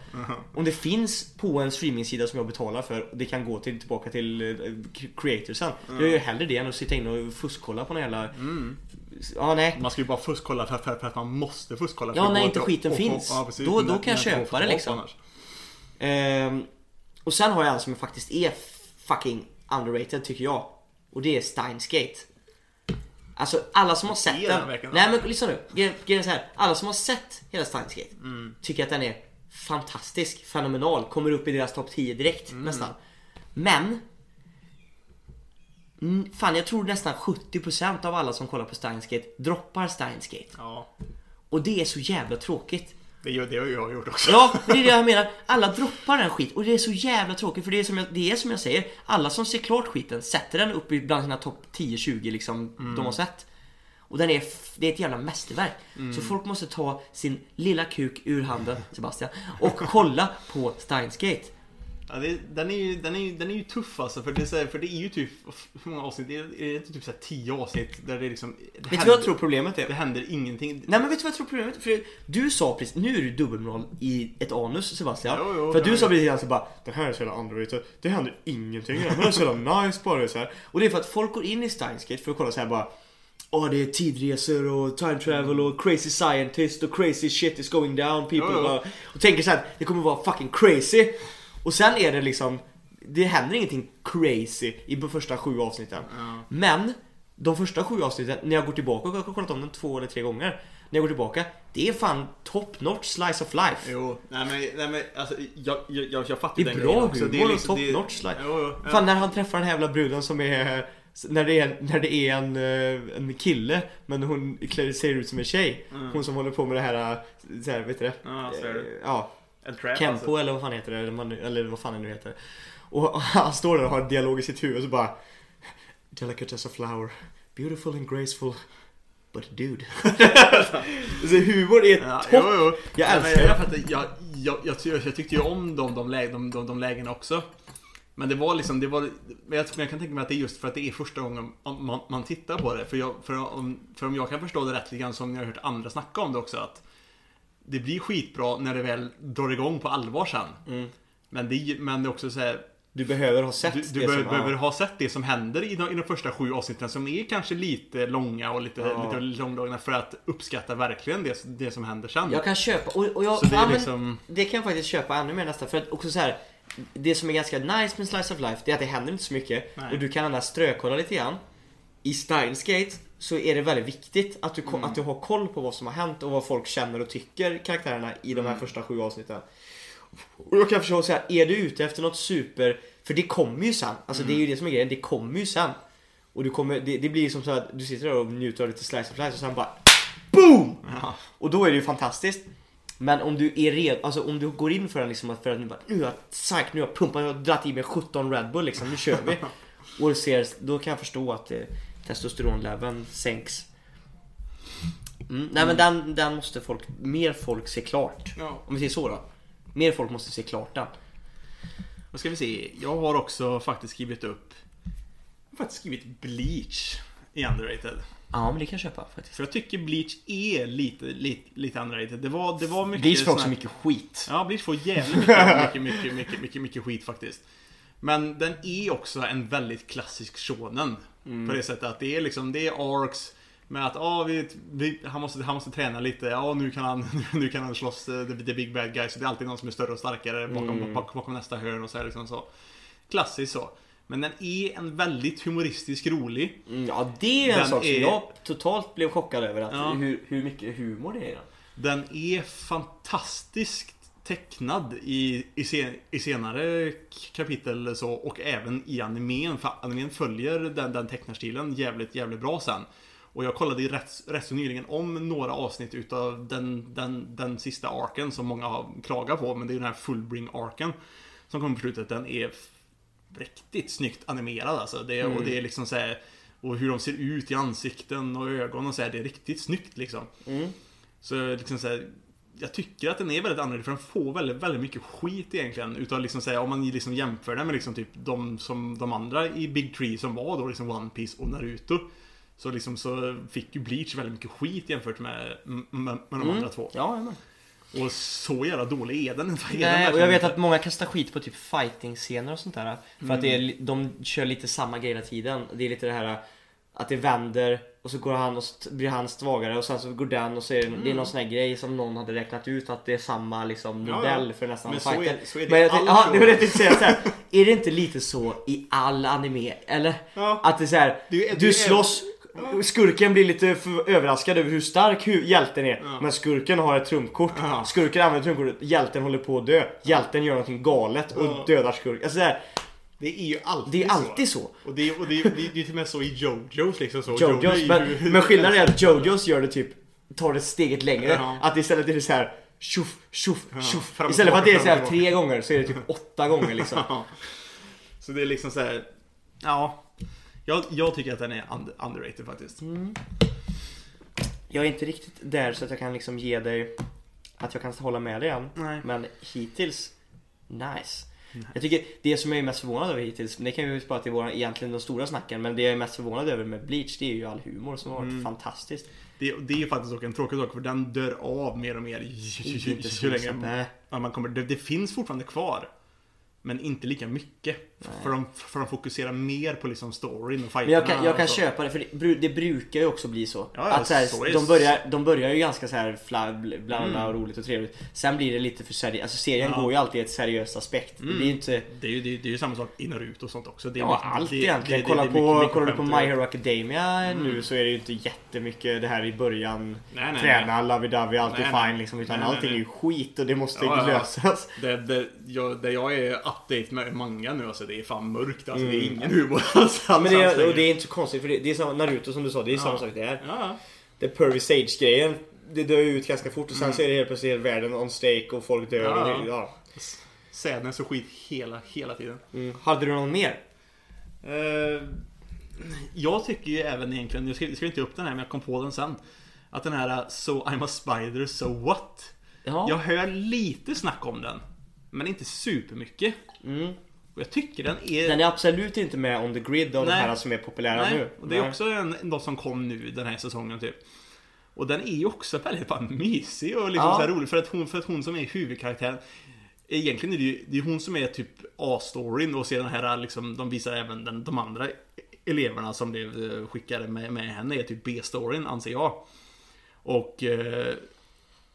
Om det finns på en streamingsida som jag betalar för och Det kan gå till, tillbaka till eh, creatorsen Jag gör hellre det än att sitta in och fuskkolla på någon jävla Mm. Ja nej Man ska ju bara fuskkolla för, för, för att man måste fuskkolla. Ja, när inte skiten och finns. ja, precis. Då- då kan jag köpa det, liksom. annars. Ehm, Och sen har jag en som faktiskt är fucking underrated tycker jag. Och det är Steins Gate. Alltså alla som har sett den Nej men lyssna nu, Gre- grejen är så här. Alla som har sett hela Steins Gate Tycker att den är fantastisk, fenomenal Kommer upp i deras topp 10 direkt nästan. Men mm, Fan jag tror nästan 70% av alla som kollar på Steins Gate droppar Steins Gate. Ja, Och det är så jävla tråkigt det, gör- det har jag gjort också. Ja, det är det jag menar. Alla droppar den skit och det är så jävla tråkigt för det är som jag, det är som jag säger. Alla som ser klart skiten sätter den upp i bland sina topp 10-20 liksom de har sett. Och den är, det är ett jävla mästerverk. Så folk måste ta sin lilla kuk ur handen, Sebastian, och kolla på Steins Gate. Ja, det, den, är ju, den, är ju, den är ju tuff alltså, för det, är här, för det är ju typ, hur många avsnitt? Det är, är det inte typ så här 10 avsnitt där det liksom... Det Vet du vad jag tror problemet är? Det händer ingenting. Nej men vet du vad jag tror problemet är? För du sa precis, nu är du dubbelmoral i ett anus Sebastian. Jo, jo, för du sa precis alltså bara Det här är så jävla underrated, det händer ingenting det är så jävla nice bara så här. Och det är för att folk går in i Steins Gate för att kolla så här bara Åh det är tidresor och time travel och crazy scientist och crazy shit is going down people jo. bara, Och tänker så här, det kommer vara fucking crazy Och sen är det liksom Det händer ingenting crazy i de första sju avsnitten Ja. Men de första sju avsnitten, när jag går tillbaka och jag har kollat om den två eller tre gånger När jag går tillbaka, det är fan top notch slice of life Jo, nej men, nej, men alltså, jag, jag, jag, jag fattar Det den bra grejen också. Det är och liksom, top det, notch slice Jo, jo, ja. Fan när han träffar den här jävla bruden som är när det är, när det är en, eh, en kille men hon klär- ser ut som en tjej Hon som håller på med det här, eh, så här vet du det? Mm. Ja, ser du. Eh, Ja, En trap Kempo alltså. eller vad fan heter det? Eller, man, eller vad fan det nu heter Och han står där och har en dialog i sitt huvud och så bara Delicate as a flower Beautiful and graceful But dude Så humor är Ja, topp jo, jo. Jag älskar det. jag, jag, jag, jag, ty- jag tyckte ju om de, de, läg, de, de, de lägena också. Men det var liksom, det var, men jag, jag kan tänka mig att det är just för att det är första gången man, man, man tittar på det. För, jag, för, om, för om jag kan förstå det rätt lite grann som jag har hört andra snacka om det också. Att det blir skitbra när det väl drar igång på allvar sen. Mm. Men, det, men det är också så här, Du behöver ha sett du, det du behöver, som, behöver ja. ha sett det som händer i de, i de första sju avsnitten som är kanske lite långa och lite, Ja. lite långdragna för att uppskatta verkligen det, det som händer sen. Jag kan köpa, och, och jag, det ja, men liksom- det kan jag faktiskt köpa ännu mer nästan för att också så här. Det som är ganska nice med Slice of Life det är att det händer inte så mycket Nej. och du kan annars strökolla lite grann. I Steins Gate så är det väldigt viktigt att du, Mm. att du har koll på vad som har hänt och vad folk känner och tycker karaktärerna i de här Mm. första sju avsnitten. Och jag kan förstå säga, är du ute efter något super, för det kommer ju sen. Alltså det är ju det som är grejen, det kommer ju sen. Och du kommer, det, det blir som så att du sitter där och njuter av lite Slice of Life och sen bara BOOM! Ja. Och då är det ju fantastiskt. Men om du är redo, alltså om du går in för den liksom för att nu bara, nu har jag nu har jag pumpat, jag har dragit i mig 17 Red Bull liksom, nu kör vi. Och ser, då kan jag förstå att eh, testosteronleveln sänks. Mm, nej men den, den måste folk, mer folk se klart. Ja. Om vi säger så då. Mer folk måste se klart den. Vad ska vi se? Jag har också faktiskt skrivit upp Jag har faktiskt skrivit Bleach i underrated. Ja men det kan jag köpa faktiskt. För jag tycker Bleach är lite, lite, lite underrated. Det var, det var mycket Bleach får också här- mycket skit. Ja, Bleach får jävligt mycket, mycket, mycket, mycket, mycket, mycket skit faktiskt. Men den är också en väldigt klassisk shonen. På det sättet att det är liksom, det är arcs med att ah, vi, vi, han, måste, han måste träna lite, ja nu kan han, nu kan han slåss eh, the, the big bad guy. Så det är alltid någon som är större och starkare bakom, bakom, bakom nästa hörn och så här liksom så. Klassiskt så. Men den är en väldigt humoristisk rolig. Mm, ja, det är en Den sak som är- jag totalt blev chockad över. Att Ja. hur, hur mycket humor det är i den. Den är fantastiskt tecknad i, i, sen, i senare kapitel så, och även i animen. För animen följer den, den tecknarstilen jävligt, jävligt bra sen. Och jag kollade i rätt, rätt så nyligen om några avsnitt utav den, den, den sista arken som många har klagat på. Men det är den här Fullbring-arken som kommer på slutet. Den är riktigt snyggt animerad alltså. Det, Och det är liksom så här, Och hur de ser ut i ansikten och ögon och så här, Det är riktigt snyggt liksom. Mm. Så liksom så här, jag tycker att den är väldigt annorlunda för den får väldigt, väldigt mycket skit egentligen. Utav liksom här, om man liksom jämför den med liksom typ de, som, de andra i Big Tree som var då liksom One Piece och Naruto. Så liksom så fick ju Bleach väldigt mycket skit jämfört med, med, med de Mm. andra två. Ja. Och så jävla dålig är den. Den Nej, och jag vet inte. att många kastar skit på typ fighting-scener och sånt där. För att det är, li- de kör lite samma grej hela tiden. Det är lite det här att det vänder och så går han och blir han svagare och sen så går den och så är det, det är någon sån här grej som någon hade räknat ut att det är samma liksom modell ja. för nästan Men alla så är- fighter. så är det Men jag tänkte, ja, det var det jag säga så här. Är det inte lite så i all anime? Eller? Ja. Att det är så här, är du ju- slåss Skurken blir lite för överraskad över hur stark hu- hjälten är. Ja. Men skurken har ett trumkort. Ja. Skurken använder trumkortet. Hjälten håller på att dö. Hjälten gör någonting galet och dödar skurken. Alltså det, är ju alltid det är så. alltid så. Och det är, och det är, det är, det är till och med så i Jojos liksom så. Jojos, Jojo men, ju- men skillnaden är att Jojos gör det typ, tar det steget längre. Ja. Att istället är det så här tjoff, tjoff, Ja, tjoff. och Istället för att det är så här tre gånger så är det typ åtta gånger liksom. Ja. Så det är liksom så här. Ja. Jag, jag tycker att den är under, underrated faktiskt. Mm. Jag är inte riktigt där så att jag kan liksom ge dig att jag kan hålla med dig än. Nej. Men hittills, nice. Jag tycker det som jag är mest förvånad över hittills, det kan vi ju spara till våra, egentligen de stora snacken, men det jag är mest förvånad över med Bleach det är ju all humor som har varit Mm. fantastiskt. Det, det är ju faktiskt också en tråkig sak för den dör av mer och mer ju, längre man kommer. Det, det finns fortfarande kvar. Men inte lika mycket. För de, för de fokuserar mer på liksom storyn och Men fighterna. jag kan, jag kan och köpa det, för det, det brukar ju också bli så. Ja, ja, att så här, så är- de, börjar, de börjar ju ganska så här flabb, blanda Mm. och roligt och trevligt. Sen blir det lite för seriöst. Alltså serien Ja. går ju alltid i ett seriöst aspekt. Det blir ju inte... Det är ju, det, är- det är ju samma sak i Naruto och sånt också. Det är Ja, mycket- allt det- egentligen. det- det- Kolla det är på, mycket- mycket på My och- Mm. Hero Academia nu så är det ju inte jättemycket det här i början. Nej, nej, Träna, lovey-dovey, allt är nej. fine liksom. Utan Nej, nej, allting är nej. ju skit och det måste ja. lösas. Det, det, jag, det jag är update med manga nu, alltså det är fan mörkt. Alltså, Det är Mm. ingen humor alls. Men det är, och det är inte så konstigt för det, det är samma Naruto som du sa, det är samma Ja. sak det är. Ja, Det Pervy Sage-grejen, det dör ju ut ganska fort och sen så är det helt plötsligt världen on stake och folk dör. Mm. Ja. Och ja. sadness och skit hela, hela tiden. Mm. Hade du någon mer? Eh, jag tycker ju även egentligen, jag ska inte upp den här men jag kom på den sen. Att den här uh, So I'm a spider, so what? Ja. Jag hör lite snack om den. Men inte supermycket. Mm. Och jag tycker den är... Den är absolut inte med on the grid av Nej. de här som är populära Nej, nu. och det är Nej. också en, något som kom nu den här säsongen typ. Och den är ju också väldigt bara mysig och liksom Ja. så rolig för att, hon, för att hon som är huvudkaraktären Egentligen är det ju det är hon som är typ A-storyn och sedan här liksom De visar även den, de andra eleverna som blev eh, skickade med, med henne är typ B-storyn anser jag. Och eh,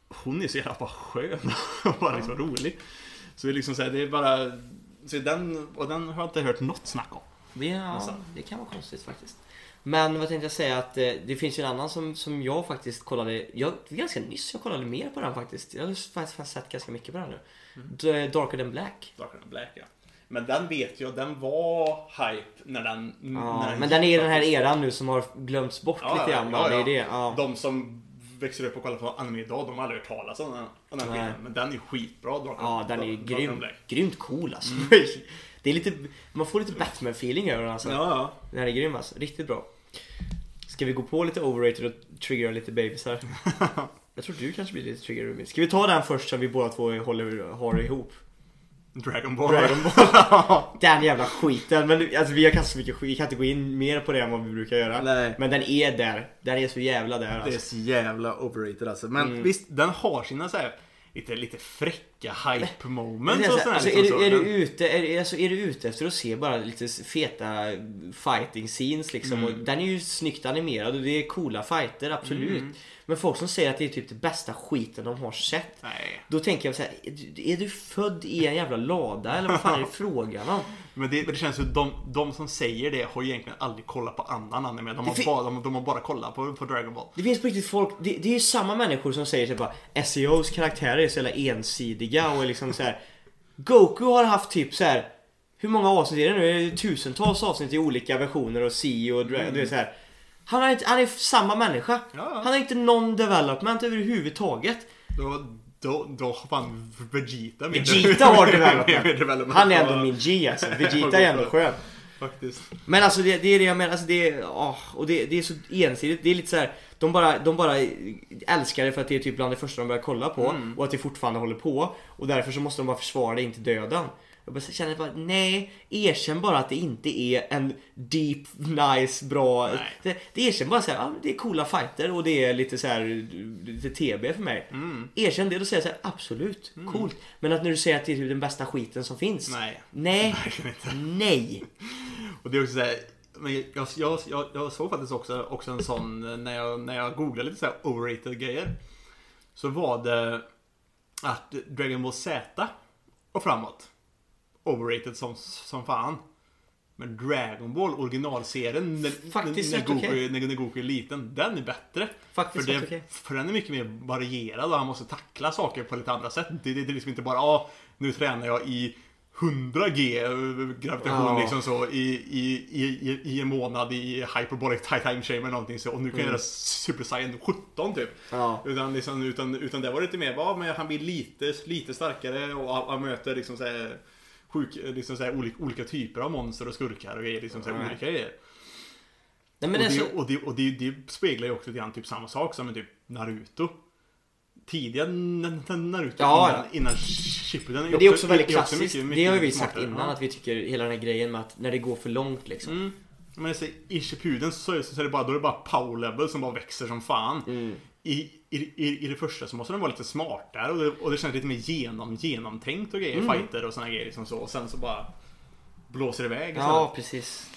Hon är så jävla bara skön och bara liksom rolig. Så det är liksom så här, det är bara så den, och den har jag inte hört något snack om. Det, ja, Alltså. det kan vara konstigt faktiskt. Men vad tänkte jag säga att eh, det finns ju en annan som, som jag faktiskt kollade, jag, ganska nyss jag kollade mer på den faktiskt. Jag har faktiskt sett ganska mycket på den nu. D- Darker than Black. Darker than Black ja. Men den vet jag, den var hype när den... Ja, när den men den är i den här eran nu som har glömts bort Ja, lite ja, grann. ja, va? Det är ja. det. Ja. De som växer upp och kollar på anime idag, de har aldrig hört talas om den, om den Nej. skiten. Men den är skitbra. Darker, Ja, den är ju grym, grymt cool alltså. Det är lite, man får lite Batman-feeling över den alltså. Ja, ja. Den här är grym alltså, riktigt bra. Ska vi gå på lite overrated och triggera lite bebisar? Jag tror du kanske blir lite trigger Rumi. Ska vi ta den först så vi båda två håller, har ihop? Dragon Ball. Dragon Ball. den jävla skiten. Men alltså, vi har kastat så mycket skit, vi kan inte gå in mer på det än vad vi brukar göra. Nej. Men den är där. Den är så jävla där Det är alltså. så jävla overrated alltså. Men Mm. visst, den har sina så här lite, lite fräcka hype moments Men och det är, så sådär. alltså, liksom är, du, så. är, du ute, är, alltså, är du ute efter att se bara lite feta fighting scenes liksom? Mm. Och den är ju snyggt animerad och det är coola fighter, absolut. Mm. Men folk som säger att det är typ det bästa skiten de har sett. Nej. Då tänker jag så här, är du- du född i en jävla lada eller vad fan är det frågan om? Men det, det känns som de, de som säger det har ju egentligen aldrig kollat på annan anime. De har, fin- bara, de, de har bara kollat på, på Dragon Ball. Det finns på riktigt folk, det, det är ju samma människor som säger typ bara SEOs karaktärer är så jävla ensidiga och är liksom så här. Goku har haft typ så här. Hur många avsnitt är det nu? Det är tusentals avsnitt i olika versioner och C och Dra- du vet så här. Han, inte, han är samma människa. Ja. Han har inte någon development överhuvudtaget. Då, då, då fan Vegeta mer Vegeta har development. development. Han är ändå min G alltså. Vegeta är ändå skön. Faktiskt. Men alltså det, det är det jag menar, alltså det, är- åh, och det, det är så ensidigt. Det är lite så här, de bara, de bara älskar det för att det är typ bland det första de börjar kolla på Mm. och att det fortfarande håller på. Och därför så måste de bara försvara det in till döden. Jag bara känner bara, nej, erkänn bara att det inte är en deep, nice, bra... Nej. Det, det erkänn bara såhär, ja, det är coola fighter och det är lite så här lite TB för mig. Mm. Erkänn det och säger såhär, absolut, coolt. Men att när du säger att det är typ den bästa skiten som finns. Nej. Nej. Inte. Nej. Och det är också såhär, men jag, jag, jag, jag såg faktiskt också, också en sån, när jag, när jag googlade lite såhär overrated grejer. Så var det att Dragon Ball Z och framåt, overrated som, som fan. Men Dragon Ball originalserien, när, Faktiskt när, Goku, okej. när, när Goku är liten, den är bättre. Faktiskt för, det, okej. för den är mycket mer varierad och han måste tackla saker på lite andra sätt. Det, det, det är liksom inte bara, ja, nu tränar jag i 100G gravitation Ja. liksom så i, i, i, i en månad i hyperbolic time chamber eller någonting så och nu kan jag göra Super Saiyan 17 typ. Ja. Utan, liksom, utan, utan det var lite mer, ja, men han blir lite, lite starkare och han, möter liksom så här, sjuk, liksom så här, olika, olika typer av monster och skurkar och grejer, liksom så här, Ja. olika grejer. Nej och, alltså, det, och, det, och det, det speglar ju också lite grann typ samma sak som med typ Naruto. Tidiga Naruto Ja, innan, innan Shippuden men det är också väldigt är också klassiskt. mycket- det har vi mycket sagt innan Ja. att vi tycker hela den här grejen med att när det går för långt liksom. Mm. Men i Shippuden så, är det- så är det bara, då är det bara power level som bara växer som fan. Mm. I, i, i, I det första så måste den vara lite smartare och det, och det känns lite mer genom, genomtänkt och grejer. Mm. Fighter och såna grejer liksom så. Och sen så bara blåser det iväg Ja, istället. precis.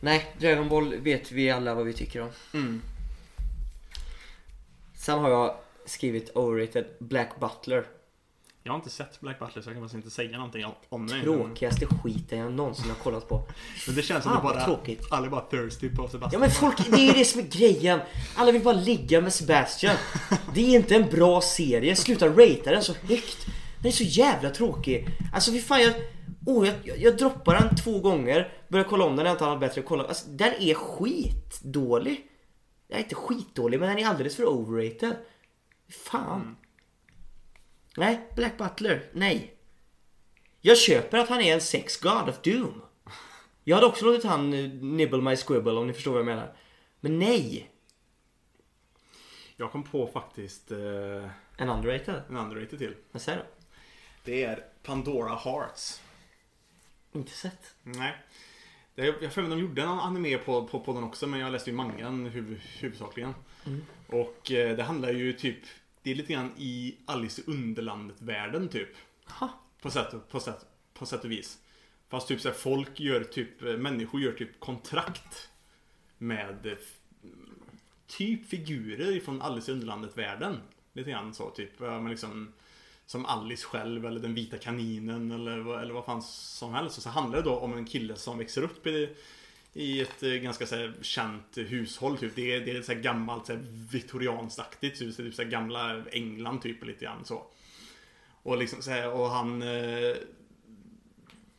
Nej, Dragon Ball vet vi alla vad vi tycker om. Mm. Sen har jag skrivit overrated Black Butler. Jag har inte sett Black Butler så jag kan faktiskt inte säga någonting om- det. Tråkigaste skiten jag någonsin har kollat på. Men det känns som att bara, tråkigt. alla är bara thirsty på Ja Sebastian. men folk, det är ju det som är grejen. Alla vill bara ligga med Sebastian. Det är inte en bra serie. Sluta ratea den så högt. Den är så jävla tråkig. Alltså fy fan jag... Oh, jag, jag, jag droppar den två gånger. Börjar kolla om den när jag inte något bättre att kolla. Alltså, den är skitdålig. Den är inte skitdålig men den är alldeles för overrated. Fan. Nej, Black Butler. Nej. Jag köper att han är en sex god of doom. Jag hade också låtit han eh, nibble my squibble om ni förstår vad jag menar. Men nej. Jag kom på faktiskt eh, En underrated. en underrated till. Vad säger du? Det är Pandora Hearts. Inte sett. Nej. Jag har för mig de gjorde en anime på, på, på den också men jag läste ju mangan huv, huvudsakligen. Och eh, det handlar ju typ Det är lite grann i Alice i Underlandet-världen typ. Ha. På sätt, på, sätt, på sätt och vis. Fast typ så här, folk gör typ, eh, människor gör typ kontrakt med eh, typ figurer från Alice i Underlandet-världen. Lite grann så typ. Men liksom, som Alice själv eller den vita kaninen eller, eller vad fan som helst. Och så handlar det då om en kille som växer upp i, i ett eh, ganska så här, känt hushåll. Typ. Det, är, det är så här gammalt så här, viktoriansaktigt. Typ, så typ så här, gamla England typ lite grann så. Och liksom så här, och han eh,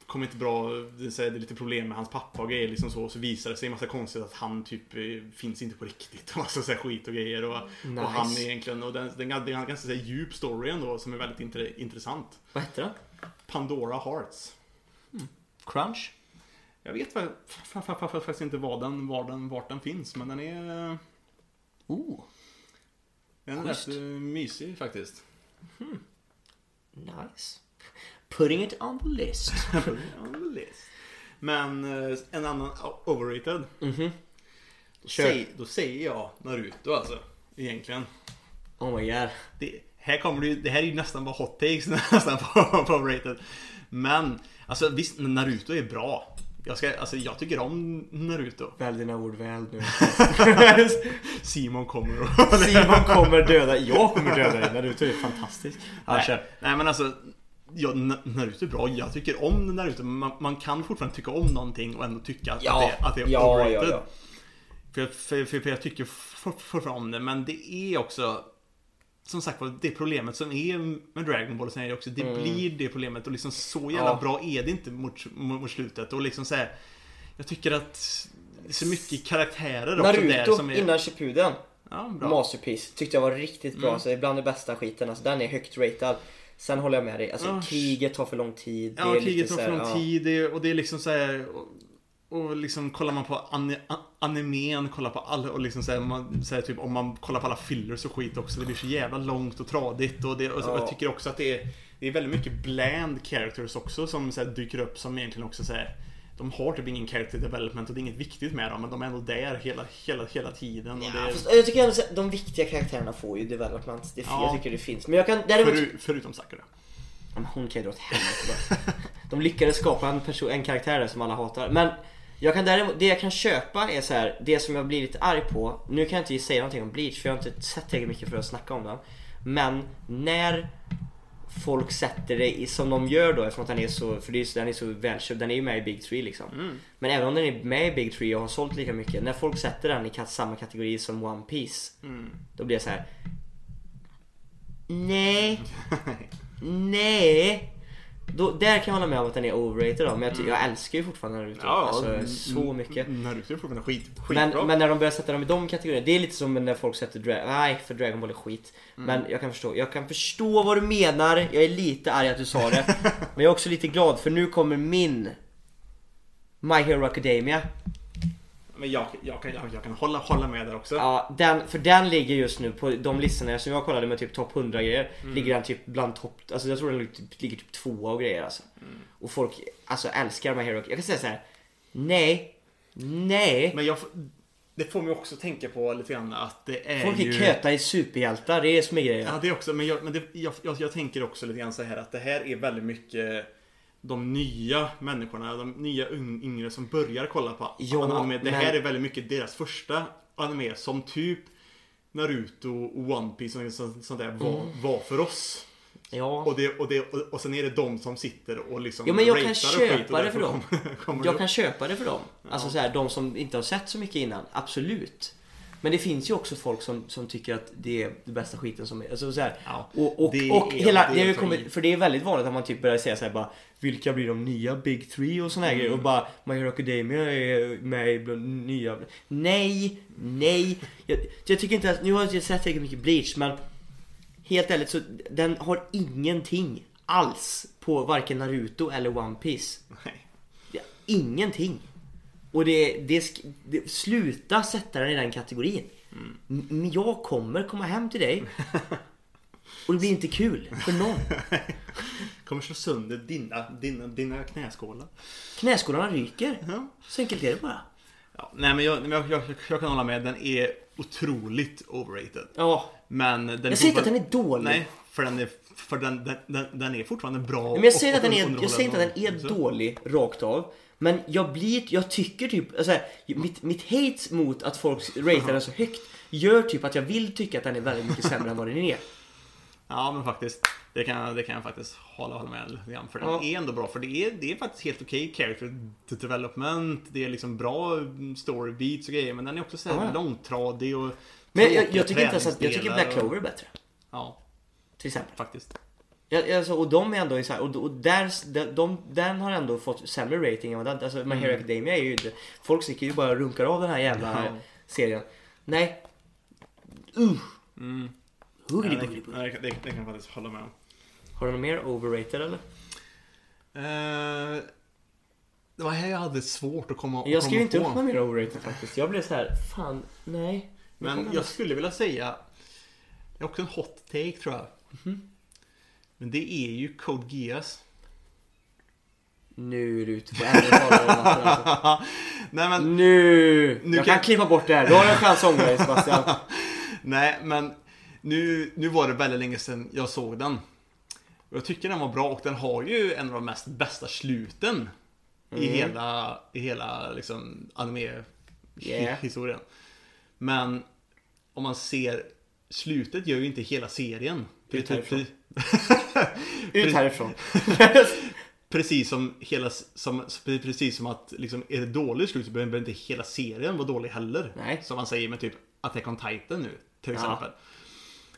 kommer inte bra, det, så här, det är lite problem med hans pappa och grejer liksom så. Och så visar det sig en massa konstigt att han typ eh, finns inte på riktigt. Och massa så här skit och grejer. Och, Nice. och han är egentligen, och den, den, det är en ganska så här, djup story ändå som är väldigt intre, intressant. Vad heter den? Pandora Hearts. Crunch? Jag vet fa- fa- fa- fa- faktiskt inte var den, var den, vart den finns, men den är, Oh, den är Schysst. rätt eh, mysig faktiskt. nice. Putting it on the list. Men eh, en annan overrated. Mhm. Då, Kör. säger, då säger jag Naruto alltså. Egentligen. Oh my god. Det, här kommer det ju, det här är ju nästan bara hot takes nästan på, på overrated. Men, alltså visst, Naruto är bra. Jag, ska, alltså, jag tycker om Naruto. Välj dina ord väl nu. Simon kommer och... Simon kommer döda, jag kommer döda dig. Naruto är fantastisk. Nej, nej men alltså ja, Na- Naruto är bra, jag tycker om Naruto man, man kan fortfarande tycka om någonting och ändå tycka att, Ja, det, att det är ja, overrated. ja, ja. För, för, för, för jag tycker for- fortfarande om det men det är också Som sagt var, det problemet som är med Dragon Ball sen är det också, det Mm. blir det problemet och liksom så jävla Ja. bra är det inte mot, mot, slutet och liksom så här, Jag tycker att det är så mycket karaktärer också där Naruto som är... innan Shippuden. Ja, bra. Masterpiece. Tyckte jag var riktigt bra. Mm. Så det är bland det bästa skiten. Alltså, den är högt ratad. Sen håller jag med dig. Alltså, Ja. kriget tar för lång tid. Ja, det är kriget tar för lång ja. tid det, och det är liksom så här, och, liksom kollar man på animen, kollar på alla och liksom så här, man, så här, typ om man kollar på alla fillers och skit också. Det blir så jävla långt och tradigt och, det, och så, Ja. jag tycker också att det är, det är väldigt mycket bland characters också som så här, dyker upp som egentligen också säger de har typ ingen character development och det är inget viktigt med dem men de är ändå där hela, hela, hela tiden. Ja, fast jag tycker ändå att de viktiga karaktärerna får ju development. Det är Ja. jag tycker det finns. Men jag kan däremot... föru, förutom Sakura. Ja, men hon kan ju dra åt helvete bara. De lyckades skapa en, person, en karaktär där som alla hatar. Men jag kan däremot, det jag kan köpa är så här, det som jag blir lite arg på. Nu kan jag inte säga någonting om Bleach för jag har inte sett tillräckligt mycket för att snacka om den. Men när folk sätter det i, som de gör då eftersom att den är så, för det är, den är så välköpt, den är ju med i Big 3 liksom. Men även om den är med i Big 3 och har sålt lika mycket, när folk sätter den i samma kategori som One Piece Då blir det så här. Nej. Nej. Då, där kan jag hålla med om att den är overrated då, men jag, ty- jag älskar ju fortfarande Naruto. alltså, så mycket. Naruto är fortfarande skit, skitbra. Men, men när de börjar sätta dem i de kategorierna, det är lite som när folk sätter Dra- Nej, för Dragon Ball är skit. Mm. Men jag kan förstå, jag kan förstå vad du menar. Jag är lite arg att du sa det. men jag är också lite glad för nu kommer min My Hero Academia. Men jag, jag, kan, jag, jag kan hålla, hålla med där också. Ja, den, för den ligger just nu på de listorna som jag kollade med typ topp 100 grejer. Ligger den typ bland topp, alltså jag tror den ligger typ, ligger typ tvåa och grejer alltså. Och folk alltså älskar My Hero. Jag kan säga så här. Nej. Nej. Men jag, det får mig också tänka på lite grann att det är Folk ju... är köta i superhjältar, det är som är grejen. Ja, det också. Men, jag, men det, jag, jag, jag tänker också lite grann så här att det här är väldigt mycket de nya människorna, de nya yngre som börjar kolla på Ja, anime. Det här men- är väldigt mycket deras första anime som typ Naruto och One Piece och sånt, sånt där var, Mm. var för oss. Ja. Och, det, och, det, och, sen är det de som sitter och liksom Ja men jag kan köpa det för dem. Jag kan köpa det för dem. Alltså så här, de som inte har sett så mycket innan. Absolut. Men det finns ju också folk som, som tycker att det är det bästa skiten som är. Alltså så här, Ja, och och, det och är- hela, det är i. kommit, för det är väldigt vanligt att man typ börjar säga så här bara Vilka blir de nya Big Three och såna här grejer och bara My Hero Academia är med bland nya Nej, nej jag, jag tycker inte att, nu har jag inte sett tillräckligt mycket Bleach men Helt ärligt så den har ingenting alls på varken Naruto eller One Piece Nej. Ja, ingenting. Och det, det, det sluta sätta den i den kategorin. Mm. Jag kommer komma hem till dig och det blir inte kul för någon. Kommer slå sönder dina, dina, dina knäskålar. Knäskålarna ryker. Ja. Så enkelt är det bara. Ja, nej men jag, jag, jag, jag kan hålla med, den är otroligt overrated. Ja, Men den jag säger inte att den är dålig. Nej, för den är, för den, den, den, den är fortfarande bra. Men jag säger, och- att den är, jag säger inte att den är dålig rakt av. Men jag blir, jag tycker typ, alltså, mitt, mitt hate mot att folk ratear den så högt gör typ att jag vill tycka att den är väldigt mycket sämre än vad den är. Ja men faktiskt. Det kan, det kan jag faktiskt hålla, hålla med lite grann. För den Ja. är ändå bra. För det är, det är faktiskt helt okej character development. Det är liksom bra story beats och grejer. Men den är också så här Ja, långtradig och Men jag, jag, tycker inte ens att, jag tycker Black Clover är bättre. Ja, Till exempel. faktiskt. Ja, alltså, och de är ändå i så här, och, och där, de, de, den har ändå fått sämre rating än vad den, alltså My Hero Academia är ju folk sticker ju bara och runkar av den här jävla Mm. Ja. serien. Nej. Uh. Mm. Ja, det, det, det, det kan jag faktiskt hålla med om. Har du något mer overrated eller? Eh, det var här jag hade svårt att komma, Jag skrev inte på. upp något mer overrated faktiskt. Jag blev så här, fan, nej. Men jag skulle vilja säga, det är också en hot take tror jag. Mhm. Men det är ju Code Geass. Nu är du ute på alltså. Nej men, Nu! Nu jag kan- kan klippa bort det här. Då har en chans att ångra dig Sebastian. nej men Nu, nu var det väldigt länge sedan jag såg den. Och jag tycker den var bra och den har ju en av de mest bästa sluten i Mm. hela, i hela liksom anime-historien. Yeah. Men om man ser slutet gör ju inte hela serien. Ut härifrån. Ut härifrån. precis som hela, som, precis som att liksom, är det dåligt slut så behöver inte hela serien vara dålig heller. Nej. Som man säger med typ Attack on Titan nu, till Ja. exempel.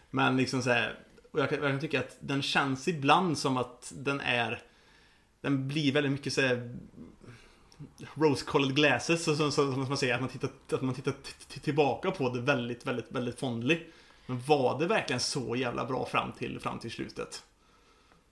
Men liksom så här, och jag kan, jag kan tycka att den känns ibland som att den är Den blir väldigt mycket så här Rose colored glasses, så, så, så, som man säger, att man tittar, att man tittar tillbaka på det väldigt, väldigt, väldigt fondly. Men var det verkligen så jävla bra fram till, fram till slutet?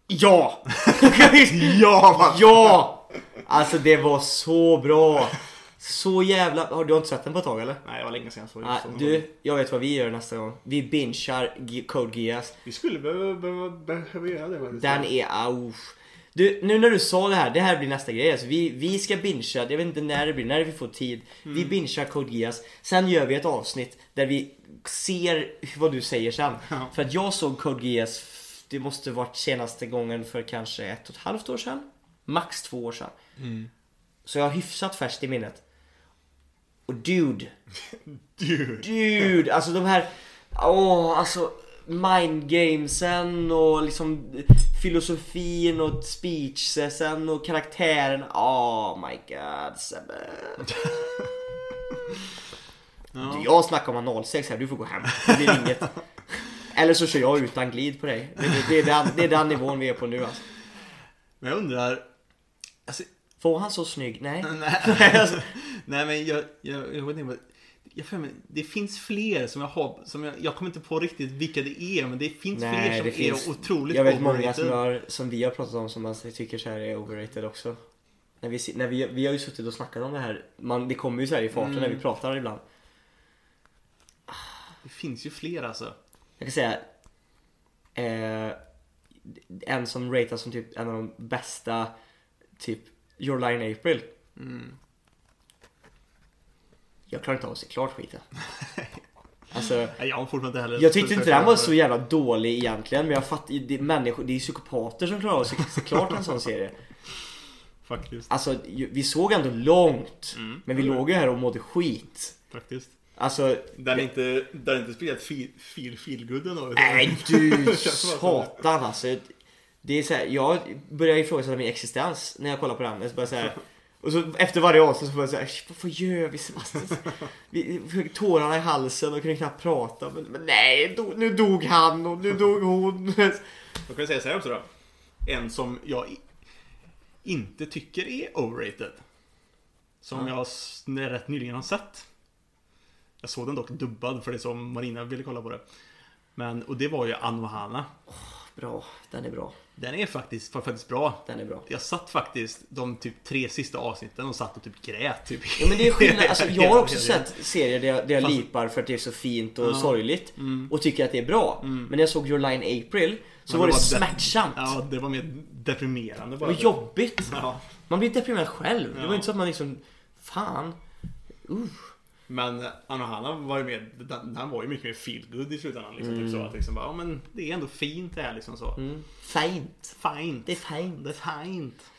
Ja! Ja! ja! Alltså det var så bra. Så jävla... Har du inte sett den på ett tag eller? Nej, det var länge sedan jag såg den. du, jag vet vad vi gör nästa gång. Vi bingear Code Geass. Vi skulle behöva, behöva, behöva göra det. Den är... Au. Du, nu när du sa det här, det här blir nästa grej. Alltså, vi, vi ska bingea, jag vet inte när det blir, när vi får tid. Vi bingear Code Geass. Sen gör vi ett avsnitt där vi ser vad du säger sen. Ja. För att jag såg Code Geass, det måste varit senaste gången för kanske ett och ett halvt år sedan. Max två år sedan. Så jag har hyfsat färskt i minnet. Och dude, Du. dude, alltså de här, åh, alltså mindgamesen och liksom filosofin och speechesen och karaktären. Oh my god Sebbe. Ja. Jag snackar om analsex här, du får gå hem. Det blir inget. Eller så kör jag utan glid på dig. Det, det, det, är, den, det är den nivån vi är på nu alltså. Men jag undrar... Alltså, Får han så snygg? Nej. nej, alltså, nej men jag, jag, jag vet inte vad... Jag för mig, det finns fler som jag har, som jag, jag kommer inte på riktigt vilka det är, men det finns fler Nej, som det är finns. otroligt Jag vet många som, har, som vi har pratat om som man tycker så här är overrated också. När vi, när vi, vi har ju suttit och snackat om det här. Man, det kommer ju så här i farten Mm. när vi pratar ibland. Det finns ju fler alltså. Jag kan säga eh, en som ratas som typ en av de bästa typ Your Line April. Mm. Jag klarar inte av att se klart skiten. Alltså, jag har fortfarande inte heller... jag tyckte inte den var så jävla dålig egentligen men jag fattar det är människor, det är psykopater som klarar av att se, klart en sån serie. Faktiskt. Alltså vi såg ändå långt. Mm. Men vi låg ju här och mådde skit. Faktiskt. Alltså, Den är inte, den är inte spelat feel, feel, feel good ändå. nej du satan alltså. Det är så här, jag börjar ifrågasätta min existens när jag kollar på den. Jag bara så här, och så efter varje avsnitt så får jag säga vad gör vi Sebastian? Vi fick tårarna i halsen och kunde knappt prata. Men, men nej, do, nu dog han och nu dog hon. Jag kan säga så här också då. En som jag inte tycker är overrated. Som jag s- rätt nyligen har sett. Jag såg den dock dubbad för det som Marina ville kolla på det. Men, och det var ju Anohana. Bra, den är bra. Den är faktiskt, var faktiskt bra. Den är bra. Jag satt faktiskt de typ tre sista avsnitten och satt och typ grät. Typ. Ja, men det är skillnad. Alltså, jag har också sett serier där jag, där jag Fast- lipar för att det är så fint och Ja. sorgligt. Mm. Och tycker att det är bra. Men när jag såg Your Line April så Men var det de- smärtsamt. Ja, det var mer deprimerande Det bara. var jobbigt. Ja. Man blir deprimerad själv. Det Ja. var inte så att man liksom, fan. Uh. Men Anohana var ju mer, den, den var ju mycket mer feel good i slutändan. Liksom, typ så att liksom bara, ja men det är ändå fint det här liksom så. Mm. Fint. Fint. Det är fint. Det är fint.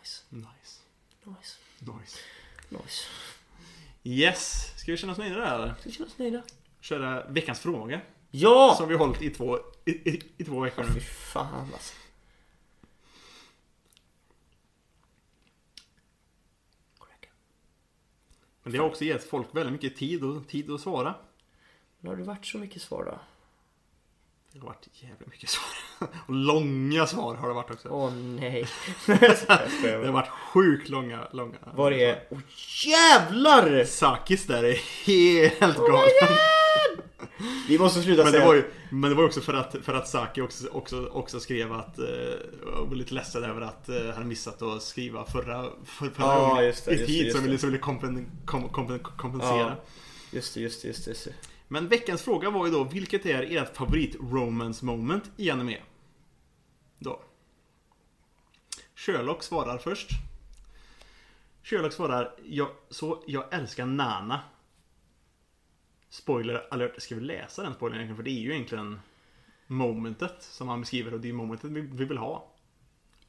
Nice. Nice. Nice. Nice. Nice. Yes. Ska vi känna oss nöjda där eller? Ska vi känna oss nöjda? Köra veckans fråga. Ja! Som vi har hållit i två, i, i, i två veckor Fy nu. fan alltså. Men det har också gett folk väldigt mycket tid, och, tid att svara. Men har det varit så mycket svar då? Det har varit jävligt mycket svar. Och långa svar har det varit också. Åh nej. Det har varit sjukt långa, långa. Var det. Åh jävlar! Sakis där är helt galen. Vi måste sluta Men det säga... var ju men det var också för att, för att Saki också, också, också skrev att eh, Jag var lite ledsen över att eh, han missat att skriva förra, för, förra Ja, gången just det, i just tid just så det. ville, så ville kompen, kom, kompen, kompensera. Ja. Just det, just det, just det. Men veckans fråga var ju då vilket är ert favorit romance moment i anime? Då. Sherlock svarar först. Sherlock svarar jag, så jag älskar Nana. Spoiler alert, ska vi läsa den spoilern egentligen? För det är ju egentligen momentet som han beskriver och det är momentet vi, vi vill ha.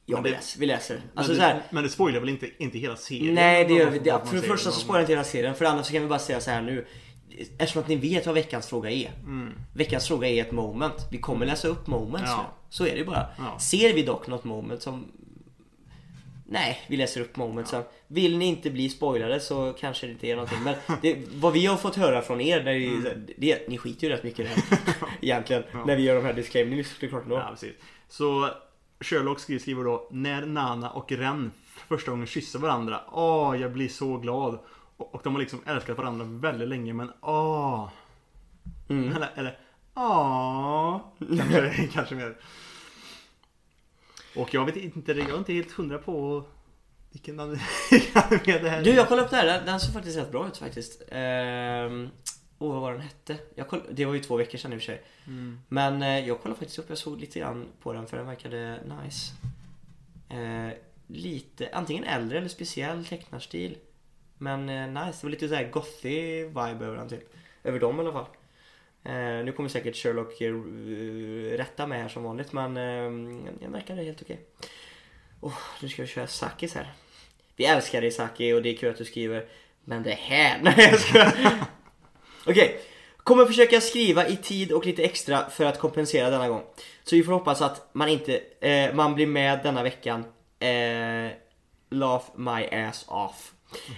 Ja, Men vi läser. Vi läser. Men, Alltså, det, så här, men det spoilar väl inte, inte hela serien? nej, det gör vi. Det, för det första så spoilar inte hela serien. För det andra så kan vi bara säga så här nu. Eftersom att ni vet vad veckans fråga är. Veckans fråga är ett moment. Vi kommer läsa upp moments Ja. nu. Så är det ju bara. Ja. Ser vi dock något moment som... Nej, vi läser upp momentsen. Vill ni inte bli spoilade så kanske det inte är någonting. Men det, vad vi har fått höra från er, när vi, det, ni skiter ju rätt mycket i det här. Egentligen. När vi gör de här disclaimers. Ni lyssnar klart ändå. Ja, precis. Så Sherlock skriver, då När Nana och Ren för första gången kysser varandra. Åh, jag blir så glad. Och, och de har liksom älskat varandra väldigt länge men åh. Mm. Eller, eller åh. Kanske, kanske mer. Och jag vet inte, jag är inte helt hundra på vilken anime det här Du, jag kollade upp det här. Den- såg faktiskt rätt bra ut faktiskt. Ehm, Åh, vad var den hette? Jag koll... Det var ju två veckor sedan i och för sig. Mm. Men eh, jag kollade faktiskt upp, jag såg lite grann på den för den verkade nice. Eh, lite, antingen äldre eller speciell tecknarstil. Men eh, nice, det var lite såhär gothy vibe över den typ. Över dem i alla fall. Eh, nu kommer säkert Sherlock eh, rätta mig här som vanligt men eh, jag märker det helt okej. Oh, nu ska vi köra Sakis här. Vi älskar dig Saki och det är kul att du skriver. Men det här, nej jag skojar. Okej. Kommer försöka skriva i tid och lite extra för att kompensera denna gång. Så vi får hoppas att man inte, eh, man blir med denna veckan. Eh, laugh my ass off.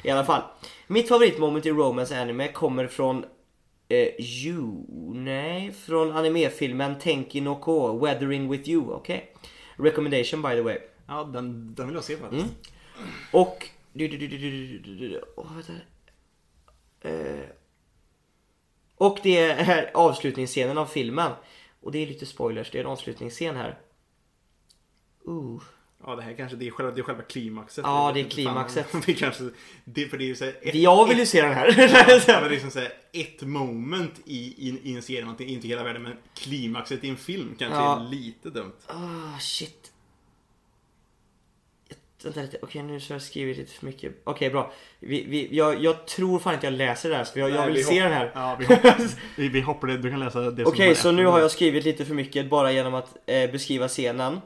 I alla fall. Mitt favoritmoment i Romance Anime kommer från eh, you, nej, från animefilmen Tenki no Ko, Weathering with you, okej? Recommendation by the way. Ja, den, den vill jag se faktiskt. Mm. Och... Du, du, du, du, du, du, du, du, åh, vänta. Eh, och det är avslutningsscenen av filmen. Och det är lite spoilers, det är en avslutningsscen här. Uh. Ja, det här kanske det är själva, det är själva klimaxet. Ja, Jag det är klimaxet. Vi kanske, det, för det är ju så här, ett, Jag vill ju se den Ja, här. men det är som säger ett moment i, i, i en serie, någonting, inte hela världen, men klimaxet i en film kanske Ja. är lite dumt. Ah, shit. Vänta lite, okej nu så har jag skrivit lite för mycket. Okej bra. Vi, vi, jag, jag tror fan inte jag läser det här så jag, jag Nej, vill vi se den här. Ja, vi hoppar, vi, vi hoppar det. Du kan läsa det Okej, så nu har jag skrivit lite för mycket bara genom att eh, beskriva scenen.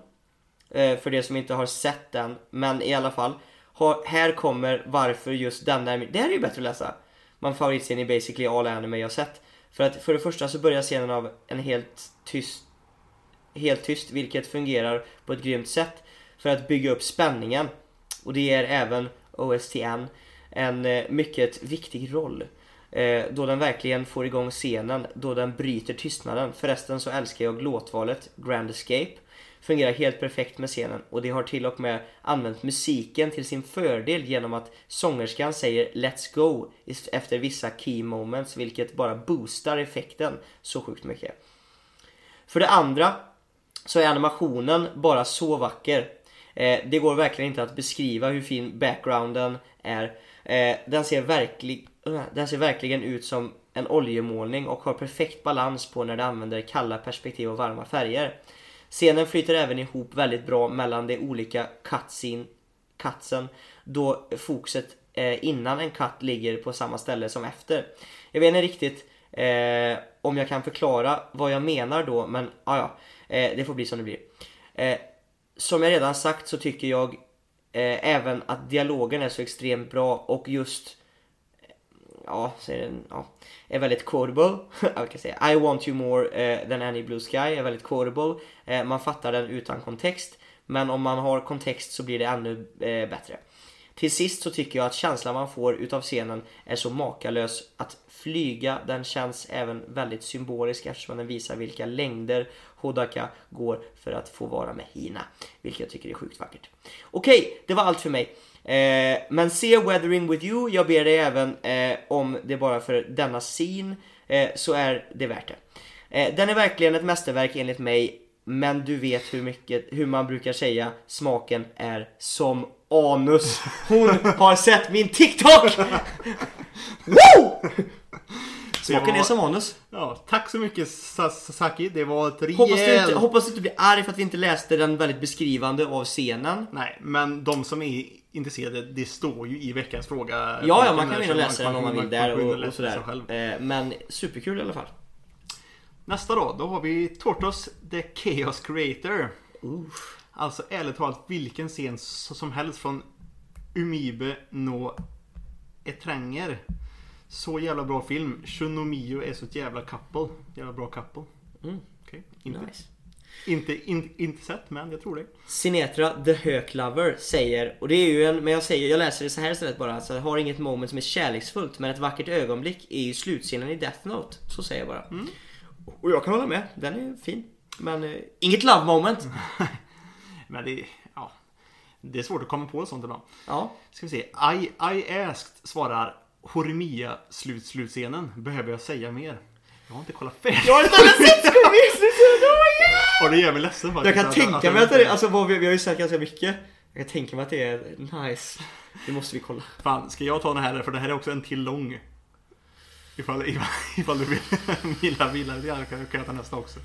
Eh, för det som inte har sett den. Men i alla fall. Har, här kommer varför just den där... Det här är ju bättre att läsa. Man favoritscen i basically all anime jag sett. För att för det första så börjar scenen av en helt tyst... Helt tyst, vilket fungerar på ett grymt sätt. För att bygga upp spänningen. Och det ger även OSTN en eh, mycket viktig roll. Eh, då den verkligen får igång scenen, då den bryter tystnaden. Förresten så älskar jag låtvalet Grand Escape. Fungerar helt perfekt med scenen och de har till och med använt musiken till sin fördel genom att sångerskan säger Let's go efter vissa key moments vilket bara boostar effekten så sjukt mycket. För det andra så är animationen bara så vacker. Eh, det går verkligen inte att beskriva hur fin backgrounden är. Eh, den, ser verklig, eh, den ser verkligen ut som en oljemålning och har perfekt balans på när det använder kalla perspektiv och varma färger. Scenen flyter även ihop väldigt bra mellan de olika cutscene, cutsen då fokuset eh, innan en cut ligger på samma ställe som efter. Jag vet inte riktigt eh, om jag kan förklara vad jag menar då men ah, ja, eh, det får bli som det blir. Eh, som jag redan sagt så tycker jag eh, även att dialogen är så extremt bra och just ja, säger den, ja, är väldigt quotable. jag kan säga I want you more eh, than any blue sky är väldigt quotable. Eh, man fattar den utan kontext. Men om man har kontext så blir det ännu eh, bättre. Till sist så tycker jag att känslan man får utav scenen är så makalös att flyga den känns även väldigt symbolisk eftersom den visar vilka längder Hodaka går för att få vara med Hina. Vilket jag tycker är sjukt vackert. Okej, det var allt för mig. Eh, men se Weathering with you, jag ber dig även eh, om det bara för denna scene eh, så är det värt det. Eh, den är verkligen ett mästerverk enligt mig men du vet hur mycket, hur man brukar säga smaken är som anus. Hon har sett min TikTok! Woo! Smaken var- är som anus. Ja, tack så mycket Sasaki. Det var ett rejält... Hoppas du, inte, hoppas du inte blir arg för att vi inte läste den väldigt beskrivande av scenen. Nej, men de som är intresserade, det står ju i veckans fråga. Ja, ja man kan gå in och läsa den om man vill där och, och sig sådär. själv. Eh, Men superkul i alla fall. Nästa då, då har vi Tortos the Chaos Creator. Alltså ärligt talat vilken scen som helst från Umibe no Etranger. Så jävla bra film. Shunomio är så ett jävla couple. Jävla bra couple. Mm. Inte, Nice. Inte, in, inte sett men jag tror det. Sinetra the Höök Lover säger, och det är ju en, men jag säger, jag läser det så här istället bara, så har inget moment som är kärleksfullt men ett vackert ögonblick är ju slutscenen i Death Note. Så säger jag bara. Och jag kan hålla med, den är fin. Men eh, inget love moment. Men det, ja, det är svårt att komma på sånt ibland. Ja. Ska vi se. I, I asked svarar Horimiya slut, slutscenen. Behöver jag säga mer? Jag har inte kollat färdigt. Jag har inte sett Scooby i slutscenen, my God! Och det gör mig ledsen faktiskt. Jag kan tänka mig att det är, alltså vad vi, vi har ju sagt ganska mycket. Jag kan tänka mig att det är nice. Det måste vi kolla. Fan, ska jag ta den här? För det här är också en till lång. Ifall, ifall, ifall du vill vila, vila lite grann kan kan jag ta nästa också.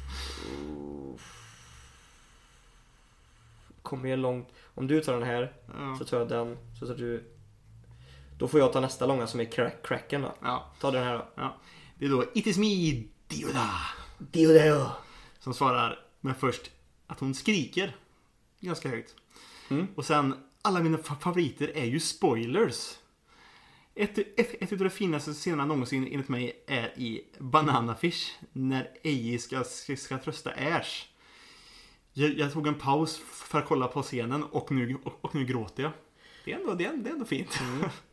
Kommer jag långt. Om du tar den här Ja. så tar jag den. Så tar du. Då får jag ta nästa långa som är crack, cracken då. Ja, Ta den här då. ja. Det är då It is me, Dioda. Dio Som svarar med först att hon skriker. Ganska högt. Mm. Och sen, alla mina fa- favoriter är ju spoilers. Ett, ett, ett av de finaste scenerna någonsin enligt mig är i Banana Fish. När Eiji ska, ska, ska trösta Ash. Jag, jag tog en paus för att kolla på scenen och nu, och, och nu gråter jag. Det är ändå, det är, det är ändå fint.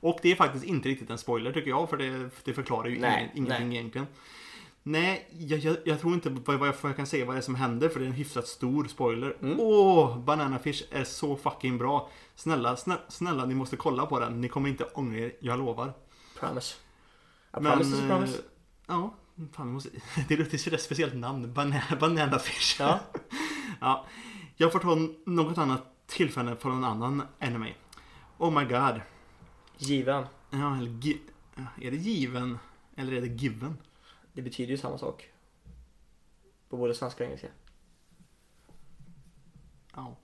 och det är faktiskt inte riktigt en spoiler tycker jag. För det, det förklarar ju Nej, ingen, ingenting nej. egentligen. Nej, jag, jag, jag tror inte vad, vad, jag, kan säga vad det är som händer för det är en hyfsat stor spoiler. Mm. Åh, Banana Fish är så fucking bra. Snälla, snälla, snälla, ni måste kolla på den. Ni kommer inte ångra er, jag lovar. Promise. A promise is eh, promise. Ja, fan, måste, det låter så där speciellt namn. Banana, banana Fish. Ja. ja. Jag får ta något annat tillfälle för någon annan anime. Oh my god. Given. Ja, eller gi- är det given? Eller är det given? Det betyder ju samma sak. På både svenska och engelska. Ja.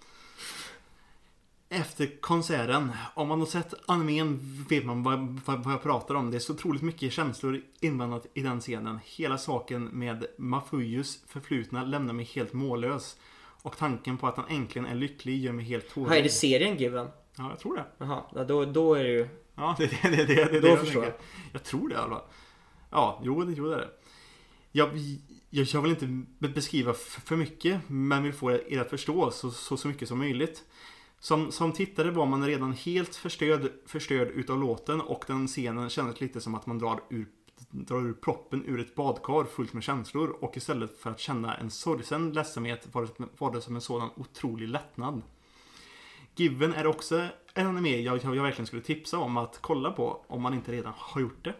Efter konserten, om man har sett animen vet man vad, vad, vad jag pratar om. Det är så otroligt mycket känslor inblandat i den scenen. Hela saken med Mafuyus förflutna lämnar mig helt mållös. Och tanken på att han äntligen är lycklig gör mig helt Jaha, är tårögd. det serien Given? Ja, jag tror det. Jaha, ja, då, då är det ju... Ja, det är det, det, det, det, Då jag förstår tänker. Jag tror det i alla fall. Ja, jo, det, jo, det är det. Jag, jag, jag vill inte be- beskriva för mycket, men vill få er att förstå så, så, så mycket som möjligt. Som, som tittare var man redan helt förstörd, förstörd utav låten och den scenen kändes lite som att man drar ur, drar ur proppen ur ett badkar fullt med känslor och istället för att känna en sorgsen ledsamhet var det, var det som en sådan otrolig lättnad. Given är också en anime jag, jag, verkligen skulle tipsa om att kolla på om man inte redan har gjort det.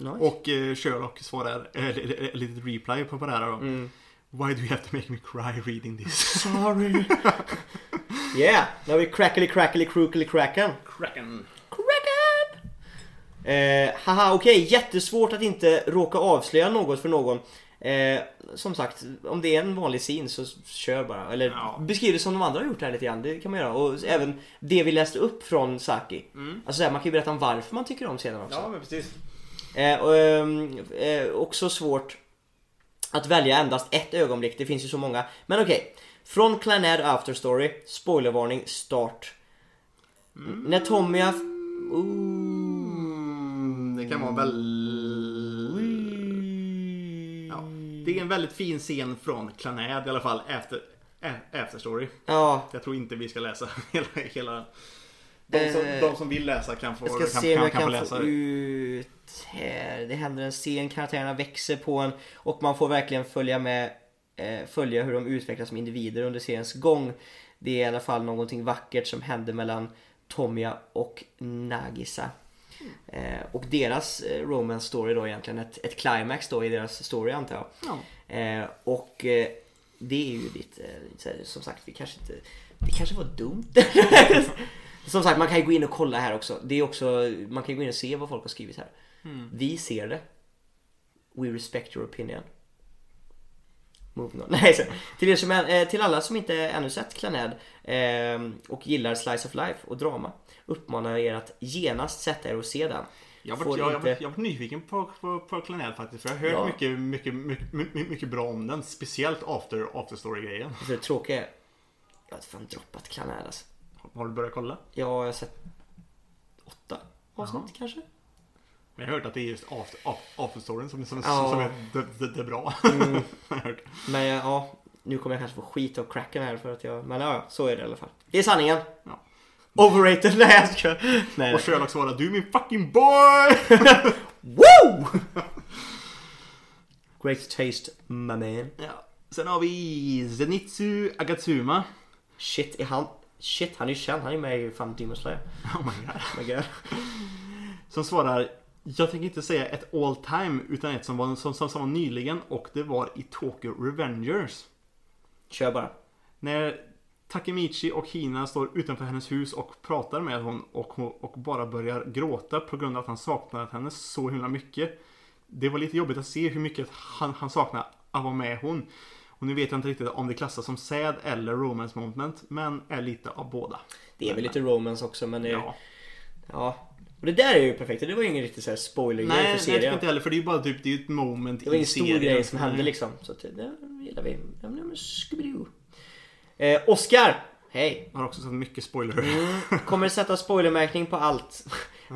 Nice. Och eh, Sherlock svarar eh, ett litet reply på det här då. Mm. Why do you have to make me cry reading this? Sorry. yeah, nu har vi crackly crackly crookly cracken. Kraken. Cracken! Eh, haha, okej. Jättesvårt att inte råka avslöja något för någon. Eh, som sagt, om det är en vanlig scen så kör bara. Eller Ja. beskriv det som de andra har gjort här lite grann. Det kan man göra. Och även det vi läste upp från Saki. Alltså så här, man kan ju berätta om varför man tycker om scenen också. Ja, men precis. Eh, och, ehm, eh, också svårt att välja endast ett ögonblick. Det finns ju så många. Men okej. Från Clannad After Story. Spoilervarning. Start. När Tommy har... Mm, det kan vara väldigt... Det är en väldigt fin scen från Clanad i alla fall. Efter, after story. Ja, Jag tror inte vi ska läsa hela, hela. De som, Eh, de som vill läsa kan få, jag ska kan, se om jag kan få kan läsa få det. ut här. Det händer en scen, karaktärerna växer på en och man får verkligen följa med eh, följa hur de utvecklas som individer under seriens gång. Det är i alla fall någonting vackert som händer mellan Tomia och Nagisa. Eh, och deras eh, romance story då egentligen, ett, ett climax då i deras story antar jag. Ja. Eh, och eh, det är ju lite, eh, som sagt, vi kanske inte, det kanske var dumt. som sagt, man kan ju gå in och kolla här också. Det är också, man kan ju gå in och se vad folk har skrivit här. Vi ser det. We respect your opinion. Moving on. Nej, så, till, er som, eh, till alla som inte ännu sett Claned eh, och gillar Slice of Life och drama uppmanar jag er att genast sätta er och se den. Jag Får var, jag, jag, inte- jag var nyfiken på, på, på Clanel faktiskt. För jag har hört Ja. mycket, mycket, mycket, mycket, bra om den. Speciellt after, after story-grejen. För det tråkiga är, jag har fan droppat Claned alltså. Har du börjat kolla? Jag har sett åtta avsnitt Jaha. kanske. Men jag har hört att det är just after, af- after storyn som, som, Ja. som är det, det, det bra. Mm. har jag. Men ja, nu kommer jag kanske få skit av cracken här för att jag, men ja, så är det i alla fall. Det är sanningen. Ja. Overrated, nej jag ska. Nej, Och. Sherlock svarar du är min fucking boy! Woo! Great taste, my man. ja. Sen har vi Zenitsu Agatsuma. Shit, är han... Shit, han är ju känd. Han är med i fan Demon Slayer. Oh my god. Oh my god. Som svarar Jag tänker inte säga ett all time utan ett som var, som, som, som var nyligen och det var i Tokyo Revengers. Kör bara. När Takemichi och Hina står utanför hennes hus och pratar med hon och, hon- och bara börjar gråta på grund av att han saknar henne så himla mycket. Det var lite jobbigt att se hur mycket han, han saknar att vara med hon. Och nu vet jag inte riktigt om det klassas som sad eller romance moment men är lite av båda. Det är väl lite romance också men det... Ja. Ja. Och det där är ju perfekt. Det var ju ingen riktig så här spoiler Nej, grej nej, för jag tycker serien. inte heller för det är ju bara typ, det är ju ett moment Det var i ingen stor serien. grej som hände Nej. liksom. Så att det, det gillar vi. Ja, men, Scooby-Doo. Eh, Oscar! Hej! Har också sett mycket spoiler. Mm, kommer sätta spoilermärkning på allt.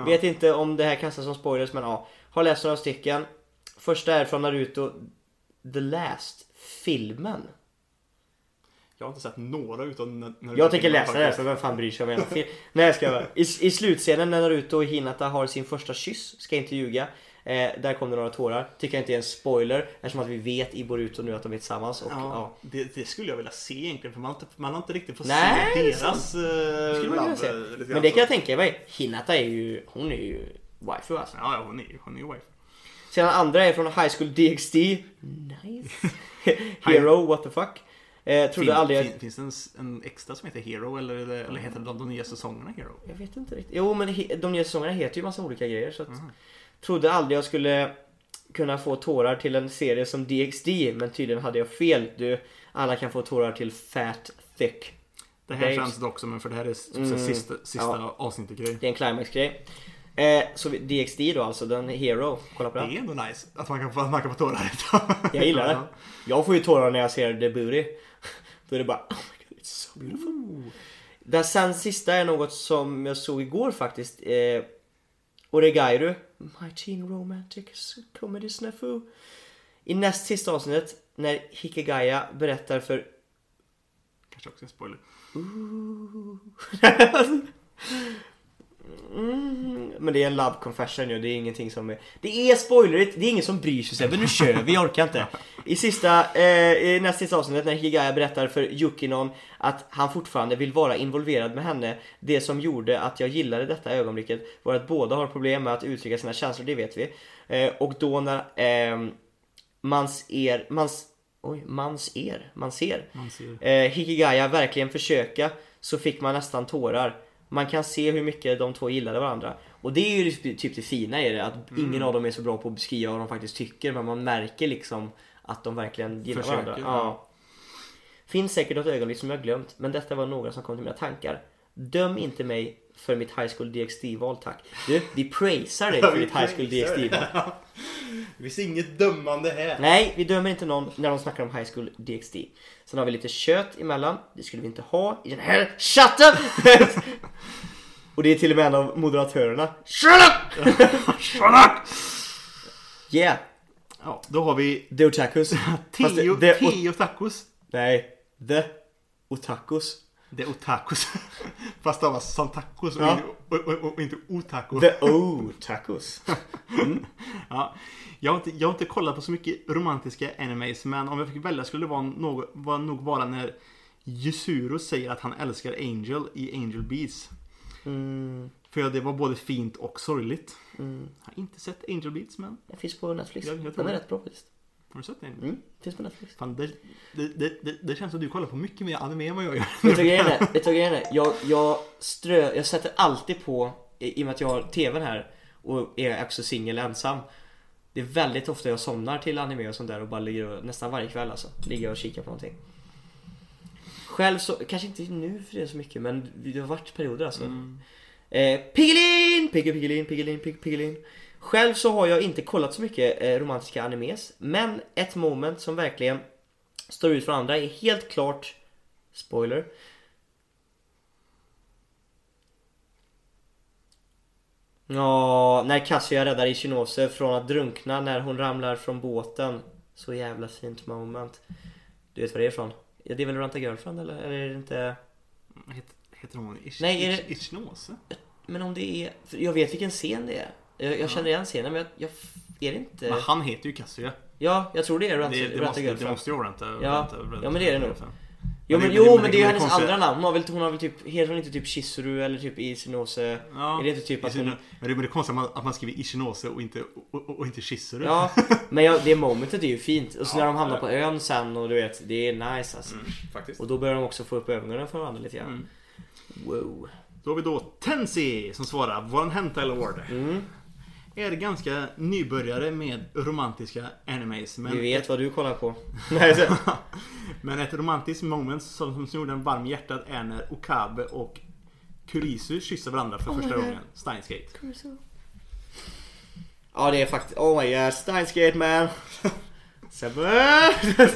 Vet inte om det här kastas som spoilers men ja. Har läst några stycken. Första är från Naruto The Last. Filmen. Jag har inte sett några utan när, när Jag tänker läsa det här för vem fan bryr sig om en film? Nej jag ska bara. I, I slutscenen när Naruto och Hinata har sin första kyss, ska inte ljuga. Eh, där kom det några tårar. Tycker jag inte är en spoiler eftersom att vi vet i Boruto nu att de är tillsammans. Och, Ja, ja. Det, det skulle jag vilja se egentligen för man har inte, man har inte riktigt fått Nej, se det är deras man kunna se. Men det kan jag tänka mig. Hinata är ju, hon är ju waifu alltså. Ja, hon är ju hon är ju wife. Sedan andra är från High School DxD. Nice. Hero, what the fuck. Eh, trodde Fin, aldrig... fin, finns det en, en extra som heter Hero eller, eller, eller heter de, de nya säsongerna Hero? Jag vet inte riktigt. Jo men he- de nya säsongerna heter ju massa olika grejer så att... Mhm. Trodde aldrig jag skulle kunna få tårar till en serie som DxD men tydligen hade jag fel. Du, alla kan få tårar till Fat Thick. Det här Babes. känns dock som en, för det här är Mm, sista, sista ja. avsnittet grej. Det är en climax-grej. Eh, så DxD då alltså, den Hero. Kolla på Det den. är ändå nice att man kan få, man kan få tårar. Jag gillar det. Ja. Jag får ju tårar när jag ser The Booty. Då är det bara oh my god, it's so beautiful. Den sen sista är något som jag såg igår faktiskt. Eh, Oregairu. My teen romantic comedy snafu. I näst sista avsnittet när Hikigaya berättar för Kanske också en spoiler. Mm, men det är en love confession ju, det är ingenting som är... Det är spoilerigt, det är ingen som bryr sig Sebbe, nu kör vi, jag orkar inte. I sista, eh, i nästa sista avsnittet när Higaya berättar för Yukinon att han fortfarande vill vara involverad med henne. Det som gjorde att jag gillade detta ögonblicket var att båda har problem med att uttrycka sina känslor, det vet vi. Eh, och då när eh, mans er, mans, oj, mans er, man ser Man ser. eh, Hikigaya verkligen försöka så fick man nästan tårar. Man kan se hur mycket de två gillade varandra. Och det är ju typ det fina i det, att ingen av dem är så bra på att beskriva vad de faktiskt tycker, men man märker liksom att de verkligen gillar Försöker, varandra. ja. Ja. Finns säkert något ögonblick som jag glömt, men detta var några som kom till mina tankar. Döm inte mig för mitt High School DxD-val tack. Du, vi praisar dig för ditt High School DxD-val. Det finns inget dömande här. Nej, vi dömer inte någon när de snackar om High School DxD. Sen har vi lite kött emellan. Det skulle vi inte ha i den här chatten! och det är till och med en av moderatörerna. Shut up! Yeah, Ja, då har vi the otakus. Teo, det- Teo Tacos. Nej, the otakus. Det är otakus. Fast stavas som tacos Ja. inte- och, och, och, och inte otaco. The otakus. Ja. Jag, har inte, jag har inte kollat på så mycket romantiska animes men om jag fick välja skulle det vara, något, vara nog vara när Yusuro säger att han älskar Angel i Angel Beats. Mm, För det var både fint och sorgligt. mm. Jag har inte sett Angel Beats men Det finns på Netflix. Jag- jag Den är rätt bra faktiskt. Har du sett den? Mm, finns på Netflix. Fan, det, det, det, det, känns som att du kollar på mycket mer anime än vad jag gör. Vet du vad grejen är? Jag, jag, strö, jag sätter alltid på, i, och med att jag har tvn här och är också singel ensam. Det är väldigt ofta jag somnar till anime och sånt där och bara ligger och, nästan varje kväll alltså. Ligger och kikar på någonting. Själv så, kanske inte nu för det så mycket men det har varit perioder alltså. Mm. Eh, Piggelin! Pigge, Piggelin, Piggelin, Pigge, Piggelin. Själv så har jag inte kollat så mycket eh, romantiska animes. Men ett moment som verkligen står ut från andra är helt klart Spoiler. Ja, när Kazuya räddar Ichinose från att drunkna när hon ramlar från båten. Så jävla fint moment. Du vet vad det är ifrån? Ja, det är väl Ranta Girlfriend eller? eller är det inte? Heter, heter hon Ich, Nej, är det- Ich, Ichnose? Men om det är... för Jag vet vilken scen det är. Jag, jag känner igen scenen men jag, jag... Är det inte... Men han heter ju Kazuya. Ja, jag tror det är Ranta, Det, det, måste, det Girlfriend. måste ju vara Ranta. Ja. Ja, men det är det nog. Jo Men jo, men det- är men hennes andra namn. Hon har väl, hon har väl typ, heter hon inte typ Shizuru eller typ Isinose? Ja. Är det inte typ att hon... Men det, men det är konstigt att man, att man skriver Ichinose och inte, och, och, och inte Shizuru. Ja, men jag, det momentet är ju fint. Och så Ja, när de hamnar ja. på ön sen och du vet, det är nice alltså. Mm, faktiskt. Och då börjar de också få upp ögonen för varandra lite grann. Mm. Wow. Då har vi då Tensi som svarar. Våran Hentai Lord. Mm. Är ganska nybörjare med romantiska animes. Men Vi vet vad du kollar på. Men ett romantiskt moment som, som gjorde en varm hjärtat är när Okabe och Kurisu kysser varandra för Oh första gången. Steins Gate. Ja det är faktiskt, oh my god, Steinsgate man. Sebbe!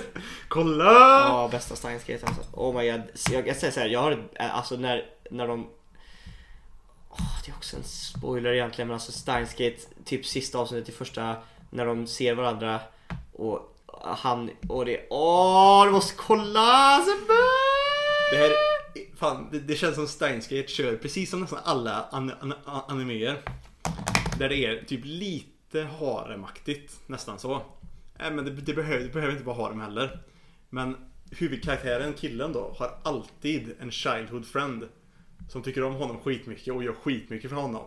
Kolla! Ja, bästa Steinsgate alltså. Oh my god. Så Jag, jag säger såhär, jag har alltså när, när de... Åh, det är också en spoiler egentligen men alltså Steinsgate, typ sista avsnittet i första, när de ser varandra och han och det... Åh, du måste kolla Det här, fan, det, det känns som Steins Gate kör precis som nästan alla an, an, an, animéer. Där det är typ lite haremaktigt, nästan så. Nej men det, det, behöver, det behöver inte vara harem heller. Men huvudkaraktären, killen då, har alltid en childhood friend. Som tycker om honom skitmycket och gör skitmycket för honom.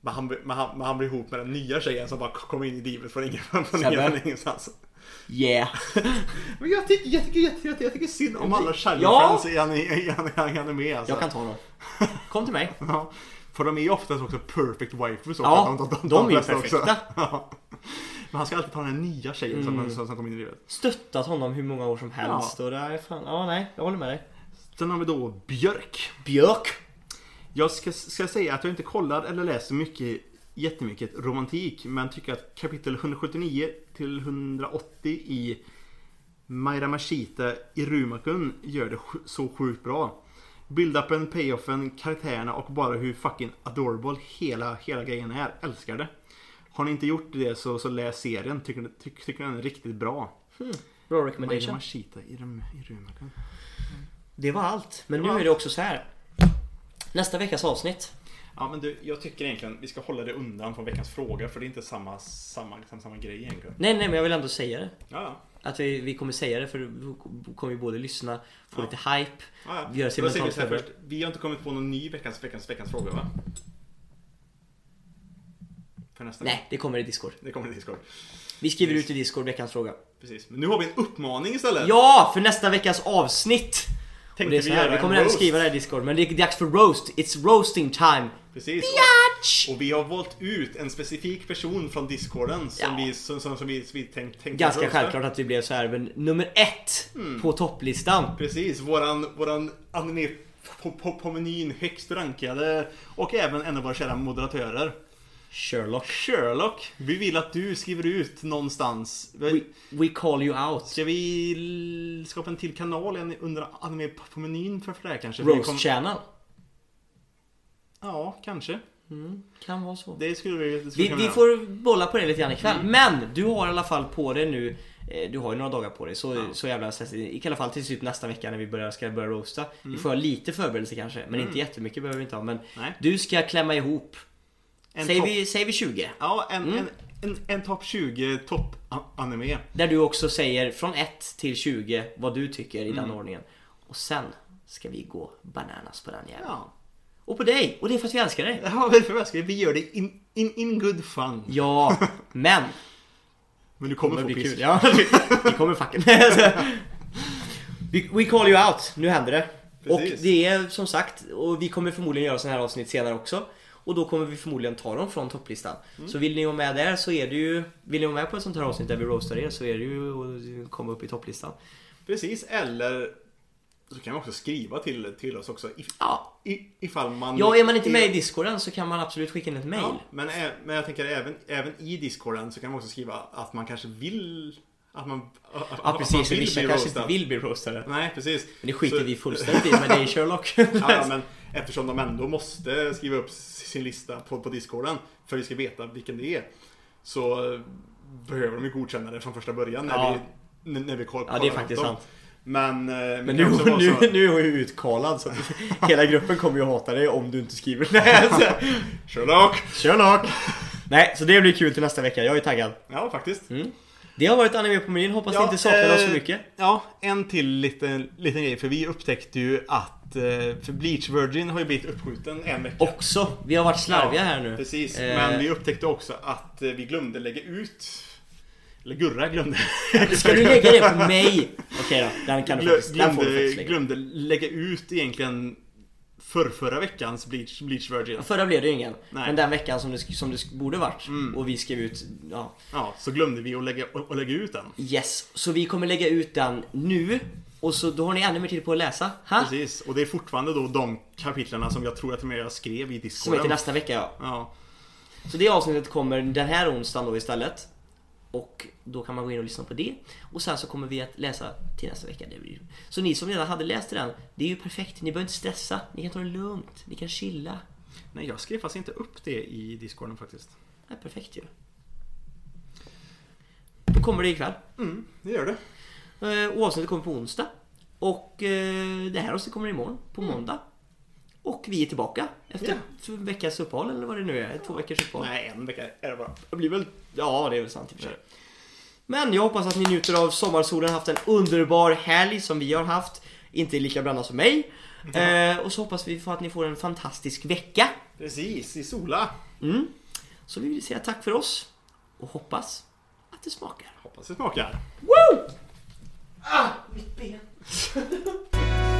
Men han, men han, men han blir ihop med den nya tjejen som bara kommer in i livet från ingen, från ingen, Sebbe. från ingenstans. Yeah! Men jag tycker, jag tycker, jag tycker, jag tycker synd om alla childhood Ja. i ani- i ani- i anime alltså. Jag kan ta dem. Kom till mig. Ja, för de är ju oftast också perfect waifus. Ja, också. de är ju flesta perfekta. Ja. Men han ska alltid ta den här nya tjejen som, Mm. som, som kommer in i livet. Stöttat honom hur många år som helst och det är fan, ja nej, jag håller med dig. Sen har vi då Björk. Björk! Jag ska, ska säga att jag inte kollar eller läser mycket jättemycket romantik men tycker att kapitel 179 till 180 i Maira Mashita i Rumakun gör det så sjukt bra. Build-upen, payoffen, karaktärerna och bara hur fucking adorable hela, hela grejen är. Älskar det. Har ni inte gjort det så, så läs serien. Tycker, tycker, tycker den är riktigt bra. Bra Maira recommendation. Mashita i, Rum, i Rumakun. Det var allt. Men nu är det också så här. Nästa veckas avsnitt. Ja men du, jag tycker egentligen vi ska hålla det undan från veckans fråga för det är inte samma, samma, liksom, samma grej egentligen. Nej, nej, men jag vill ändå säga det. Ja, ja. Att vi, vi kommer säga det för då kommer vi både lyssna, få Ja. lite hype. Ja, ja. Gör sig mentalt förberedd. Vi har inte kommit på någon ny veckans, veckans, veckans fråga va? För nästa Nej, det kommer i Discord. Det kommer i Discord. Vi skriver ut i Discord veckans fråga. Precis. Men nu har vi en uppmaning istället. Ja, för nästa veckas avsnitt! Och Tänkte det är så vi här, vi en kommer även skriva det här i Discord, men det är dags för roast. It's roasting time! Precis. Biatch! Och vi har valt ut en specifik person från Discorden som Ja. vi, som, som, som vi, som vi tänkt, tänkte Ganska roasta. självklart att det blev så här, men nummer ett Mm. på topplistan. Precis, våran, våran anime på, på, på menyn högst rankade och även en av våra kära moderatörer. Sherlock. Sherlock, vi vill att du skriver ut någonstans. We, we call you out. Ska vi skapa en till kanal under anime på menyn för det här kanske? Vi Roast kom- channel. Ja, kanske. Mm, kan vara så. Det skulle vi, det skulle Vi, vi får bolla på det lite grann ikväll. Mm. Men du har i alla fall på dig nu eh, du har ju några dagar på dig så, Ja. så jävla stressigt. I alla fall till slut nästa vecka när vi börjar, ska börja roasta. Vi Mm. får ha lite förberedelse kanske, men Mm. inte jättemycket behöver vi inte ha. Men Nej. du ska klämma ihop. En Säger topp- vi, säger vi 20? Ja, en, Mm. en, en, en topp 20 topp a- anime. Där du också säger från 1 till 20 vad du tycker i den Mm. ordningen. Och sen ska vi gå bananas på den jäveln. Ja. Och på dig! Och det är för att vi älskar dig. Ja, vi förväskar Vi gör det in, in, in good fun. Ja, men Men du kommer Det få blir pisk. kul. Ja, vi kommer fucken. we, we call you out. Nu händer det. Och Precis. det är som sagt, och vi kommer förmodligen göra sådana här avsnitt senare också. Och då kommer vi förmodligen ta dem från topplistan. Mm. Så vill ni vara med där så är det ju, vill ni vara med på ett sånt här avsnitt där vi roastar er så är det ju att komma upp i topplistan. Precis, eller så kan man också skriva till, till oss också. If, Ja, i, ifall man... ja är man inte med i discorden så kan man absolut skicka in ett mail. Ja, men, ä- men jag tänker även, även i discorden så kan man också skriva att man kanske vill... Att man, Ja att man precis, för vill vissa kanske inte vill bli roastade. Nej, precis. Men det skiter Så- vi fullständigt i med dig Sherlock. Ja, ja, men eftersom de ändå måste skriva upp sin lista på, på discorden för att vi ska veta vilken det är. Så eh, behöver de ju godkänna det från första början när Ja. vi, när vi koll, Ja det är kollar faktiskt dem. sant. Men, eh, Men nu, så- nu är hon ju utkalad så hela gruppen kommer ju hata dig om du inte skriver. Nej, alltså. Sherlock! Sherlock! Nej, så det blir kul till nästa vecka. Jag är taggad. Ja, faktiskt. Mm. Det har varit anime på menyn. Hoppas Ja, ni inte saknar oss eh, för mycket. Ja, en till liten, liten grej. För vi upptäckte ju att för Bleach Virgin har ju blivit uppskjuten en vecka. Också. Vi har varit slarviga Ja, här nu. Precis, Eh, men vi upptäckte också att eh, vi glömde lägga ut Eller Gurra glömde Ska du lägga det på mig? Okej då, den kan du faktiskt, den får du glömde, faktiskt lägga. glömde lägga ut egentligen för förra veckans Bleach, Bleach Virgin. Förra blev det ju ingen. Nej. Mm. Men den veckan som det, som det borde varit. Och vi skrev ut, ja. Ja, så glömde vi att lägga, att lägga ut den. Yes. Så vi kommer lägga ut den nu. Och så då har ni ännu mer tid på att läsa. Ha? Precis, och det är fortfarande då de kapitlerna som jag tror att jag skrev i Som discorden. heter nästa vecka ja. Ja, Så det avsnittet kommer den här onsdagen då istället. Och då kan man gå in och lyssna på det. Och sen så kommer vi att läsa till nästa vecka. Så ni som redan hade läst den, det är ju perfekt. Ni behöver inte stressa. Ni kan ta det lugnt. Ni kan chilla. nej jag skrev faktiskt inte upp det i discorden faktiskt. Är perfekt ju. Då kommer det ikväll. Mm, det gör det. Eh, avsnittet kommer på onsdag. Och eh, det här avsnittet kommer imorgon på måndag. Och vi är tillbaka efter Ja. en veckas uppehåll eller vad det nu är. Två veckors uppehåll. Nej, en vecka är det bara. Det blir väl... Ja, det är väl sant i och för sig. Men jag hoppas att ni njuter av sommarsolen, haft en underbar helg som vi har haft. Inte lika blandad som mig. Eh, och så hoppas vi att ni får en fantastisk vecka. Precis, i Sola. Mm. Så vi vill säga tack för oss. Och hoppas att det smakar. Hoppas det smakar. Woo! Ah, mitt ben.